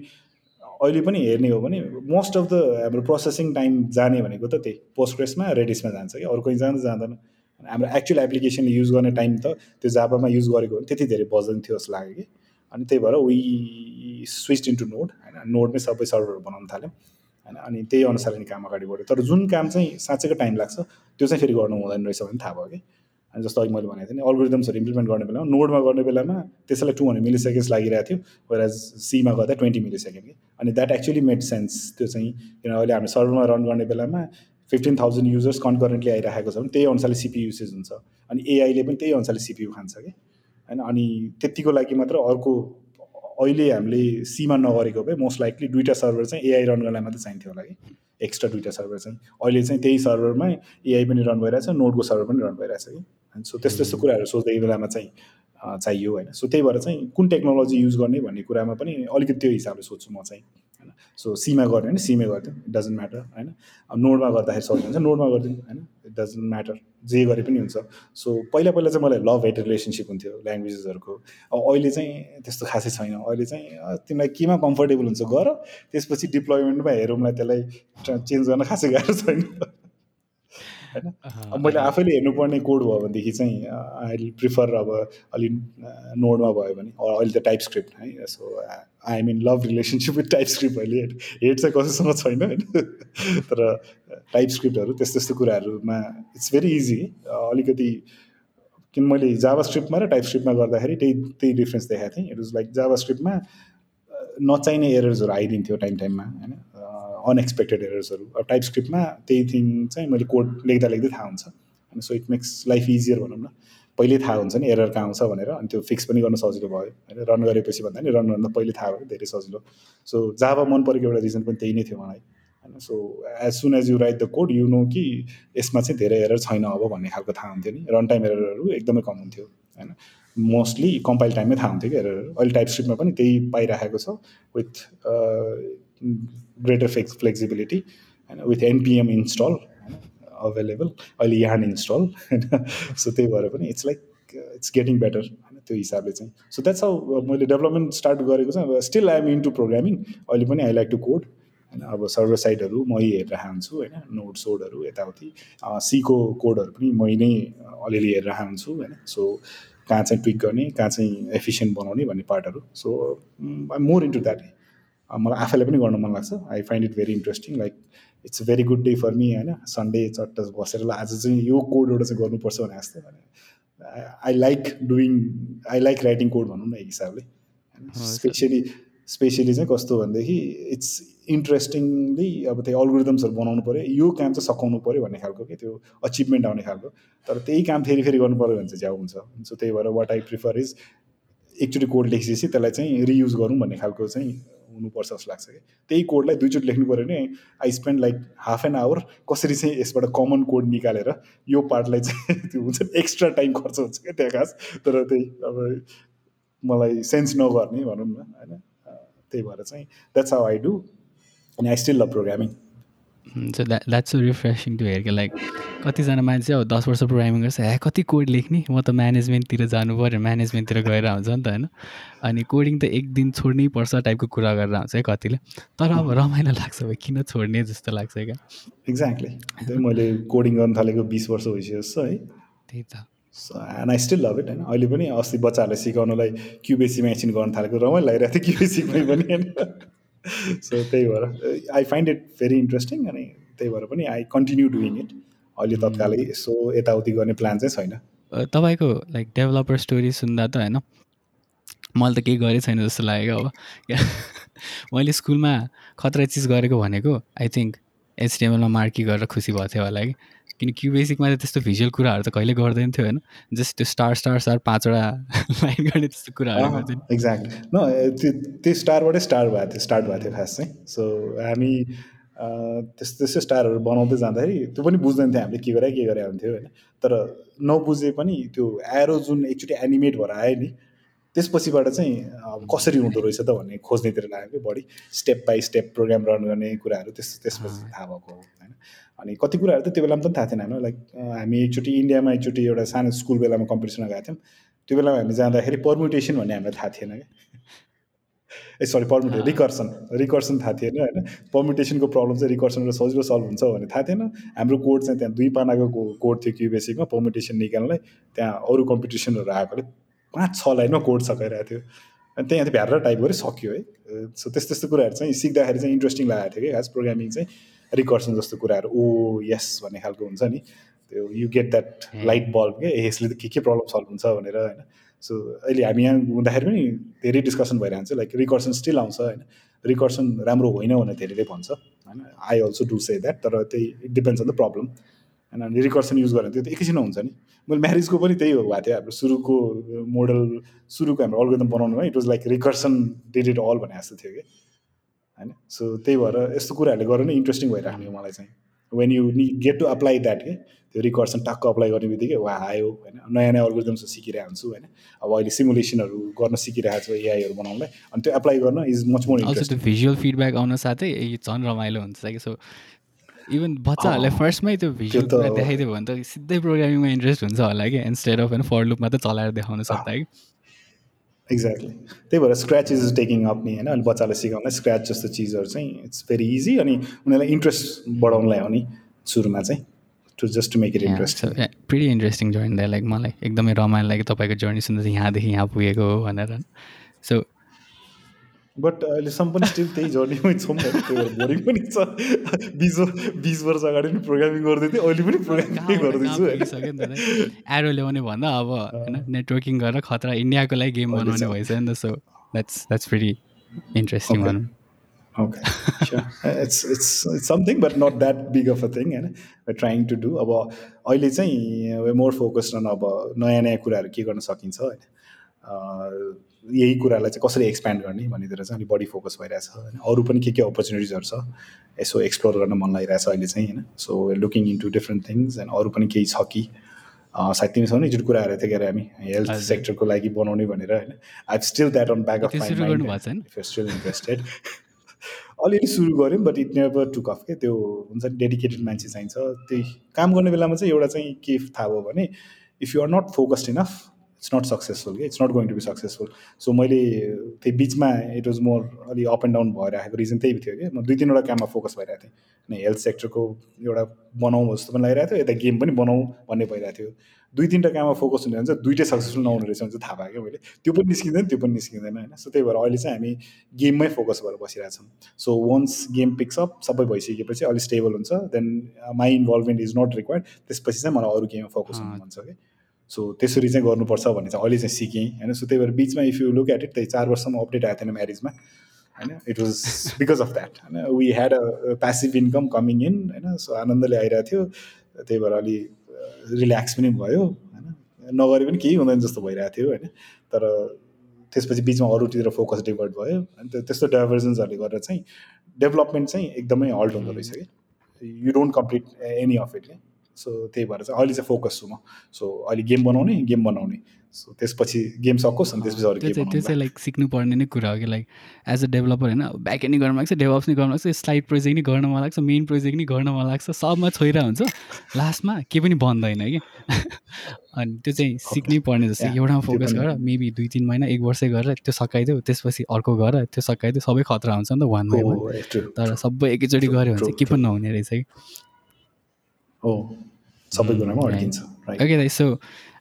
Speaker 2: अहिले पनि हेर्ने हो भने मोस्ट अफ द हाम्रो प्रोसेसिङ टाइम जाने भनेको त त्यही। पोस्टग्रेसमा रेडिसमा जान्छ कि? अरू कहीँ जाँदा जाँदैन। हाम्रो एक्चुअल एप्लिकेसन युज गर्ने टाइम त त्यो जाबामा युज गरेको भने त्यति धेरै बजन थियो जस्तो लाग्यो कि? अनि त्यही भएर वी स्विच इन्टु नोड होइन नोडमै सबै सर्भरहरू बनाउन थाल्यौँ। होइन अनि त्यही अनुसारले नै काम अगाडि बढ्यो। तर जुन काम चाहिँ साँच्चैको टाइम लाग्छ त्यो चाहिँ फेरि गर्नु हुँदैन रहेछ भने थाहा भयो कि? अनि जस्तो अघि मैले भनेको थिएँ नि अल्गोरिदम्सहरू इम्प्लिमेन्ट गर्ने बेलामा नोडमा गर्ने बेलामा त्यसैलाई टु हन्ड्रेड मिली सेकेन्ड्स लागिरहेको थियो एज सीमा गर्दा ट्वेन्टी मिली सेकेन्ड कि? अनि द्याट एक्चुली मेड सेन्स त्यो चाहिँ किन अहिले हामी सर्भरमा रन गर्ने बेलामा फिफ्टिन थाउजन्ड युजर्स कन्करेन्टली आइरहेको छ भने त्यही अनुसारले सिपियु युसेज हुन्छ। अनि एआईले पनि त्यही अनुसारले सिपियु खान्छ कि? होइन अनि त्यतिको लागि मात्र अर्को अहिले हामीले सीमा नगरेको भए मोस्ट लाइकली दुइटा सर्भर चाहिँ एआई रन गर्नलाई मात्रै चाहिन्थ्यो होला कि। एक्स्ट्रा दुइटा सर्भर चाहिँ। अहिले चाहिँ त्यही सर्भरमा एआई पनि रन भइरहेछ नोटको सर्भर पनि रन भइरहेछ कि। अनि सो त्यस्तो त्यस्तो कुराहरू सोच्दै बेलामा चाहिँ चाहियो होइन। सो त्यही भएर चाहिँ कुन टेक्नोलोजी युज गर्ने भन्ने कुरामा पनि अलिकति त्यो हिसाबले सोध्छु म चाहिँ। होइन? सो सीमा गर्ने होइन सिमै गरिदिउँ इट डजन्ट म्याटर होइन? अब नोडमा गर्दाखेरि सजिलो हुन्छ नोडमा गरिदिउँ होइन? इट डजन्ट म्याटर जे गरे पनि हुन्छ। सो पहिला पहिला चाहिँ मलाई लभ हेट रिलेसनसिप हुन्थ्यो ल्याङ्ग्वेजेसहरूको अब अहिले चाहिँ त्यस्तो खासै छैन। अहिले चाहिँ तिमीलाई केमा कम्फर्टेबल हुन्छ गर त्यसपछि डिप्लोइमेन्टमा हेरौँला त्यसलाई चेन्ज गर्न खासै गाह्रो छैन। होइन? अब मैले आफैले हेर्नुपर्ने कोड भयो भनेदेखि चाहिँ आई प्रिफर अब अलि नोडमा भयो भने अहिले त टाइप स्क्रिप्ट है so I mean love relationship with TypeScript अहिले हेड चाहिँ कसैसँग छैन होइन? <laughs> तर टाइप स्क्रिप्टहरू त्यस्तो त्यस्तो कुराहरूमा इट्स भेरी इजी अलिकति किन मैले जावा स्क्रिप्टमा र टाइप स्क्रिप्टमा गर्दाखेरि त्यही त्यही डिफ्रेन्स देखाएको थिएँ। इट वाज लाइक जावा स्क्रिप्टमा नचाहिने एरर्सहरू आइदिन्थ्यो टाइम टाइममा होइन? अनएक्सपेक्टेड एरर्सहरू अब टाइप स्क्रिप्टमा त्यही थिङ चाहिँ मैले कोड लेख्दा लेख्दै थाहा हुन्छ। होइन so it makes life easier भनौँ न। पहिल्यै थाहा हुन्छ नि एरर कहाँ आउँछ भनेर अनि त्यो फिक्स पनि गर्न सजिलो भयो। होइन रन गरेपछि भन्दा नि रन गर्दा पहिले थाहा भयो धेरै सजिलो। सो जाबा मन परेको एउटा रिजन पनि त्यही नै थियो मलाई। होइन so as soon as you write the code you know कि यसमा चाहिँ धेरै एरर छैन अब भन्ने खालको थाहा हुन्थ्यो नि। रन टाइम एररहरू एकदमै कम हुन्थ्यो। होइन मोस्टली कम्पाइल टाइममै थाहा हुन्थ्यो कि एररहरू अहिले टाइप स्क्रिप्टमा पनि त्यही पाइराखेको छ। विथ ग्रेटर फ्लेक्स फ्लेक्सिबिलिटी होइन विथ एनपिएम इन्स्टल अभाइलेबल अहिले यहाँ इन्स्टल होइन सो त्यही भएर पनि it's like it's getting better होइन त्यो हिसाबले चाहिँ। सो द्याट्स हाउ मैले डेभलपमेन्ट स्टार्ट गरेको चाहिँ स्टिल आइएम इन्टु प्रोग्रामिङ अहिले पनि आई लाइक टु कोड होइन अब सर्भर साइडहरू मै हेरेर हुन्छु होइन। नोट सोडहरू यताउति। सीको कोडहरू पनि मै नै अलिअलि हेरेर हुन्छु होइन। सो कहाँ चाहिँ ट्विक गर्ने कहाँ चाहिँ एफिसियन्ट बनाउने भन्ने पार्टहरू। So I more into that मलाई आफैलाई पनि गर्न मन लाग्छ। I find it very interesting like it's a very good day for me होइन। सन्डे चट्ट बसेर आज चाहिँ यो कोड एउटा चाहिँ गर्नुपर्छ भने जस्तो I like doing I like writing code भनौँ न एक हिसाबले स्पेसियली स्पेसियली चाहिँ कस्तो भनेदेखि इट्स इन्ट्रेस्टिङली अब त्यो अल्गोरिदम्सहरू बनाउनु पऱ्यो यो काम चाहिँ सघाउनु पऱ्यो भन्ने खालको कि त्यो अचिभमेन्ट आउने खालको। तर त्यही काम फेरि फेरि गर्नु पऱ्यो भने चाहिँ ज्याउ हुन्छ। सो त्यही भएर वाट आई प्रिफर इज एकचोटि कोड लेखिसकेपछि त्यसलाई चाहिँ रियुज गरौँ भन्ने खालको चाहिँ हुनुपर्छ जस्तो लाग्छ कि। त्यही कोडलाई दुईचोटि लेख्नु पऱ्यो भने I spend like half an hour कसरी चाहिँ यसबाट कमन कोड निकालेर यो पार्टलाई चाहिँ <laughs> त्यो हुन्छ एक्स्ट्रा टाइम खर्च हुन्छ क्या त्यहाँ खास। तर त्यही अब मलाई सेन्स नगर्ने भनौँ न होइन? त्यही भएर चाहिँ द्याट्स हाउ आई डु अनि I still love programming
Speaker 1: so that that's so refreshing to hear कि लाइक कतिजना मान्छे अब दस वर्ष प्रोग्रामिङ गर्छ ह्या कति कोड लेख्ने? म त म्यानेजमेन्टतिर जानु पऱ्यो म्यानेजमेन्टतिर गएर हुन्छ नि त होइन? अनि कोडिङ त एक दिन छोड्नै पर्छ टाइपको कुरा गरेर हुन्छ है कतिले। तर अब रमाइलो लाग्छ भाइ किन छोड्ने जस्तो लाग्छ क्या?
Speaker 2: एक्ज्याक्टली मैले कोडिङ गर्न थालेको बिस वर्ष भइसकेको है।
Speaker 1: त्यही त।
Speaker 2: And I still love it होइन? अहिले पनि अस्ति बच्चाहरूलाई सिकाउनलाई क्युबेसीमा एकछिन गर्न थालेको रमाइलो लागिरहेको थियो क्युबेसीमै पनि होइन? <laughs> सो त्यही भएर I find it very interesting अनि त्यही भएर पनि आई कन्टिन्यू डुइङ इट अहिले तत्कालै यसो यताउति गर्ने प्लान चाहिँ छैन।
Speaker 1: तपाईँको लाइक डेभलपर स्टोरी सुन्दा त होइन मैले त केही गरेँ छैन जस्तो लाग्यो अब। <laughs> मैले स्कुलमा खतरा चिज गरेको भनेको आई थिङ्क एचटिएमएलमा मार्की गरेर खुसी भएको थियो होला कि। किन क्युबेसिकमा त त्यस्तो भिजुअल कुराहरू त कहिले गर्दैन थियो होइन? जस्ट त्यो स्टार स्टार स्टार पाँचवटा <laughs> लाइन गर्ने त्यस्तो कुराहरू
Speaker 2: गर्थ्यो एक्ज्याक्टली न त्यो त्यो स्टारबाटै स्टार भएको थियो स्टार्ट भएको थियो खास चाहिँ। सो हामी त्यस्तो त्यस्तो स्टारहरू बनाउँदै जाँदाखेरि त्यो पनि बुझ्दैन थियो हामीले के गरे के गरे हुन्थ्यो होइन? तर नबुझे पनि त्यो एरो जुन एकचोटि एनिमेट भएर आयो नि त्यसपछिबाट चाहिँ कसरी हुँदो रहेछ त भन्ने खोज्नेतिर लाग्यो कि बढी step by step program run गर्ने कुराहरू त्यस त्यसपछि थाहा भएको हो होइन? अनि कति कुराहरू त त्यो बेलामा पनि थाहा थिएन होइन? लाइक हामी एकचोटि इन्डियामा एकचोटि एउटा सानो स्कुल बेलामा कम्पिटिसनमा गएको थियौँ। त्यो बेलामा हामी जाँदाखेरि पर्मुटेसन भन्ने हामीलाई थाहा थिएन क्या। <laughs> ए सरी पर्मुटे रिकर्सन रिकर्सन थाहा थिएन होइन? पर्मुटेसनको प्रब्लम चाहिँ रिकर्सनबाट सजिलो सल्भ हुन्छ भन्ने थाहा थिएन। हाम्रो कोड चाहिँ त्यहाँ दुई पानाको कोड थियो क्युबेसिकमा पर्मुटेसन निकाल्नलाई। त्यहाँ अरू कम्पिटिसनहरू आएकोले पाँच छ लाइनमा कोड सकाइरहेको थियो। अनि त्यहाँ भ्याएर टाइप गरेँ सक्यो है सो त्यस्तो त्यस्तो कुराहरू चाहिँ सिक्दाखेरि चाहिँ इन्ट्रेस्टिङ लागेको थियो कि। खास प्रोग्रामिङ चाहिँ रिकर्सन जस्तो कुराहरू ओ यस भन्ने खालको हुन्छ नि। त्यो you get that light bulb के? यसले त के के प्रब्लम सल्भ हुन्छ भनेर होइन। सो अहिले हामी यहाँ हुँदाखेरि पनि धेरै डिस्कसन भइरहन्छ लाइक रिकर्सन स्टिल आउँछ होइन। रिकर्सन राम्रो होइन भनेर धेरैले भन्छ होइन। I also do say that तर त्यही it depends on the problem होइन। रिकर्सन युज गरेर त्यो त एकैछिन हुन्छ नि। मैले म्यारिजको पनि त्यही हो भएको थियो हाम्रो सुरुको मोडल सुरुको हाम्रो अलगोदम बनाउनुमा it was like recursion did it all भने जस्तो थियो कि? होइन? सो त्यही भएर यस्तो कुराहरूले गरेर नै इन्ट्रेस्टिङ भइराख्ने हो मलाई चाहिँ। वेन यु नि गेट टु अप्लाई द्याट के? त्यो रिकर्सन टक्क अप्लाई गर्ने बित्तिकै वा आयो होइन? नयाँ नयाँ अल्गोरिदम्स सिकिरहेको हुन्छु होइन? अब अहिले सिमुलेसनहरू गर्न सिकिरहेको छु एआईहरू बनाउनलाई अनि त्यो अप्लाई गर्न is much more
Speaker 1: interest visual feedback आउन साथै झन् रमाइलो हुन्छ कि सो इभन बच्चाहरूलाई फर्स्टमै त्यो भिजुअल देखाइदियो भने त सिधै प्रोग्रामिङमा इन्ट्रेस्ट हुन्छ होला कि इन्स्टेड अफ होइन फर लुपमा त चलाएर देखाउन सक्दा कि
Speaker 2: एक्ज्याक्टली त्यही भएर स्क्रच इज टेकिङ अप नि होइन? अनि बच्चालाई सिकाउनलाई स्क्रच जस्तो चिजहरू चाहिँ इट्स भेरी इजी अनि उनीहरूलाई इन्ट्रेस्ट बढाउनलाई हो नि सुरुमा चाहिँ to just to make it
Speaker 1: interesting pretty interesting journey like मलाई एकदमै रमाइलो लाग्यो तपाईँको जर्नी सुन्दा चाहिँ यहाँदेखि यहाँ पुगेको हो भनेर। सो
Speaker 2: बट अहिलेसम्म पनि स्टिल त्यही जर्नीमै छौँ त्यही बोरिङ पनि छ। बिस बिस वर्ष अगाडि पनि प्रोग्रामिङ गर्दै थिएँ अहिले पनि प्रोग्रामिङ गर्दैछु
Speaker 1: एरो ल्याउने भन्दा अब होइन नेटवर्किङ गरेर खतरा इन्डियाको लागि गेम बनाउने भइसक्यो नि त so that's that's very interesting भनौँ
Speaker 2: Okay, sure. it's it's it's something, but not that big of a thing. होइन? We're trying to do. अब अहिले चाहिँ मोर फोकस्ड अन अब नयाँ नयाँ कुराहरू के गर्न सकिन्छ होइन? यही कुरालाई चाहिँ कसरी एक्सप्यान्ड गर्ने भन्नेतिर चाहिँ अलिक बढी फोकस भइरहेछ होइन अरू पनि के के अपर्च्युनिटिजहरू छ यसो एक्सप्लोर गर्न मन लागिरहेछ अहिले चाहिँ होइन। So looking into different things and अरू पनि केही छ कि? सायद तिमीसँग नि जुन कुराहरू थियो अरे हामी हेल्थ सेक्टरको लागि बनाउने भनेर होइन। I still that on back of mind still interested अलिअलि सुरु गऱ्यौँ but it never took off के त्यो हुन्छ नि डेडिकेटेड मान्छे चाहिन्छ। त्यही काम गर्ने बेलामा चाहिँ एउटा चाहिँ के थाहा भयो भने if you are not focused enough it's not successful कि it's not going to be successful so मैले त्यही बिचमा इट वाज मोर अलि अप एन्ड डाउन भइरहेको रिजन त्यही थियो कि? म दुई तिनवटा काममा फोकस भइरहेको थिएँ। अनि हेल्थ सेक्टरको एउटा बनाउँ जस्तो पनि लागिरहेको थियो यता गेम पनि बनाउँ भन्ने भइरहेको थियो। दुई तिनवटा काममा फोकस हुने चाहिँ दुइटै सक्सेसफुल नहुने रहेछ भने थाहा भयो क्या मैले। त्यो पनि निस्किँदैन त्यो पनि निस्किँदैन होइन। सो त्यही भएर अहिले चाहिँ हामी गेममै फोकस भएर बसिरहेछौँ so once game pick up सबै भइसकेपछि अलिक स्टेबल हुन्छ। Then my involvement is not required त्यसपछि चाहिँ मलाई अरू गेममा फोकस हुनु मन छ कि? सो त्यसरी चाहिँ गर्नुपर्छ भन्ने चाहिँ अहिले चाहिँ सिकेँ। होइन सो त्यही भएर बिचमा if you look at it त्यही चार वर्षसम्म अपडेट आएको थिएन म्यारिजमा होइन it was because of that होइन। We had a passive income coming in होइन सो आनन्दले आइरहेको थियो। त्यही भएर अलि रिल्याक्स पनि भयो होइन। नगरे पनि केही हुँदैन जस्तो भइरहेको थियो होइन। तर त्यसपछि बिचमा अरूतिर फोकस डिभर्ट भयो अनि त्यस्तो डाइभर्जन्सहरूले गर्दा चाहिँ डेभलपमेन्ट चाहिँ एकदमै हल्ट हुँदो रहेछ कि। You don't complete any of it so त्यही भएर चाहिँ अहिले चाहिँ फोकस छु म. सो अहिले गेम बनाउने गेम बनाउने. सो त्यसपछि गेम सकोस् अनि त्यसपछि अरू
Speaker 1: त्यो चाहिँ त्यो चाहिँ लाइक सिक्नुपर्ने नै कुरा हो कि लाइक एज अ डेभलपर होइन? ब्याक एन्ड गर्न लाग्छ डेभलप्स नै गर्न लाग्छ स्लाइड प्रोजेक्ट नै गर्न मन लाग्छ मेन प्रोजेक्ट नै गर्न मन लाग्छ सबमा छोइरा हुन्छ। लास्टमा केही पनि बन्दैन कि? <laughs> अनि त्यो चाहिँ सिक्नै पर्ने जस्तो एउटामा फोकस गर मेबी दुई तिन महिना एक वर्षै गरेर त्यो सकाइदियो त्यसपछि अर्को गर त्यो सकाइदियो सबै खतरा हुन्छ नि त वान बाई तर सबै एकैचोटि गऱ्यो भने चाहिँ के पनि नहुने रहेछ कि?
Speaker 2: सबै कुरामा अड्किन्छ
Speaker 1: ओके दाइ सो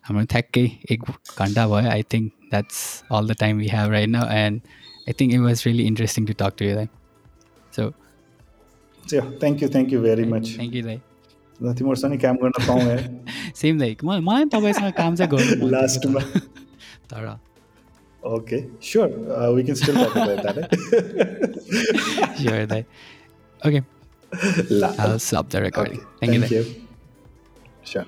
Speaker 1: हाम्रो ठ्याक्कै एक घन्टा भयो I think that's all the time we have right now and I think it was really interesting to talk to you दाइ so
Speaker 2: thank you thank you very much
Speaker 1: thank you दाइ
Speaker 2: तिमीहरूसँग काम गर्न पाउँ
Speaker 1: सेम दाइ मलाई तपाईँसँग काम चाहिँ गर्नु
Speaker 2: लास्टमा
Speaker 1: तर
Speaker 2: okay sure we can still talk about that
Speaker 1: sure दाइ okay I'll stop the recording. Okay.
Speaker 2: Thank,
Speaker 1: Thank
Speaker 2: you.
Speaker 1: you.
Speaker 2: Sure.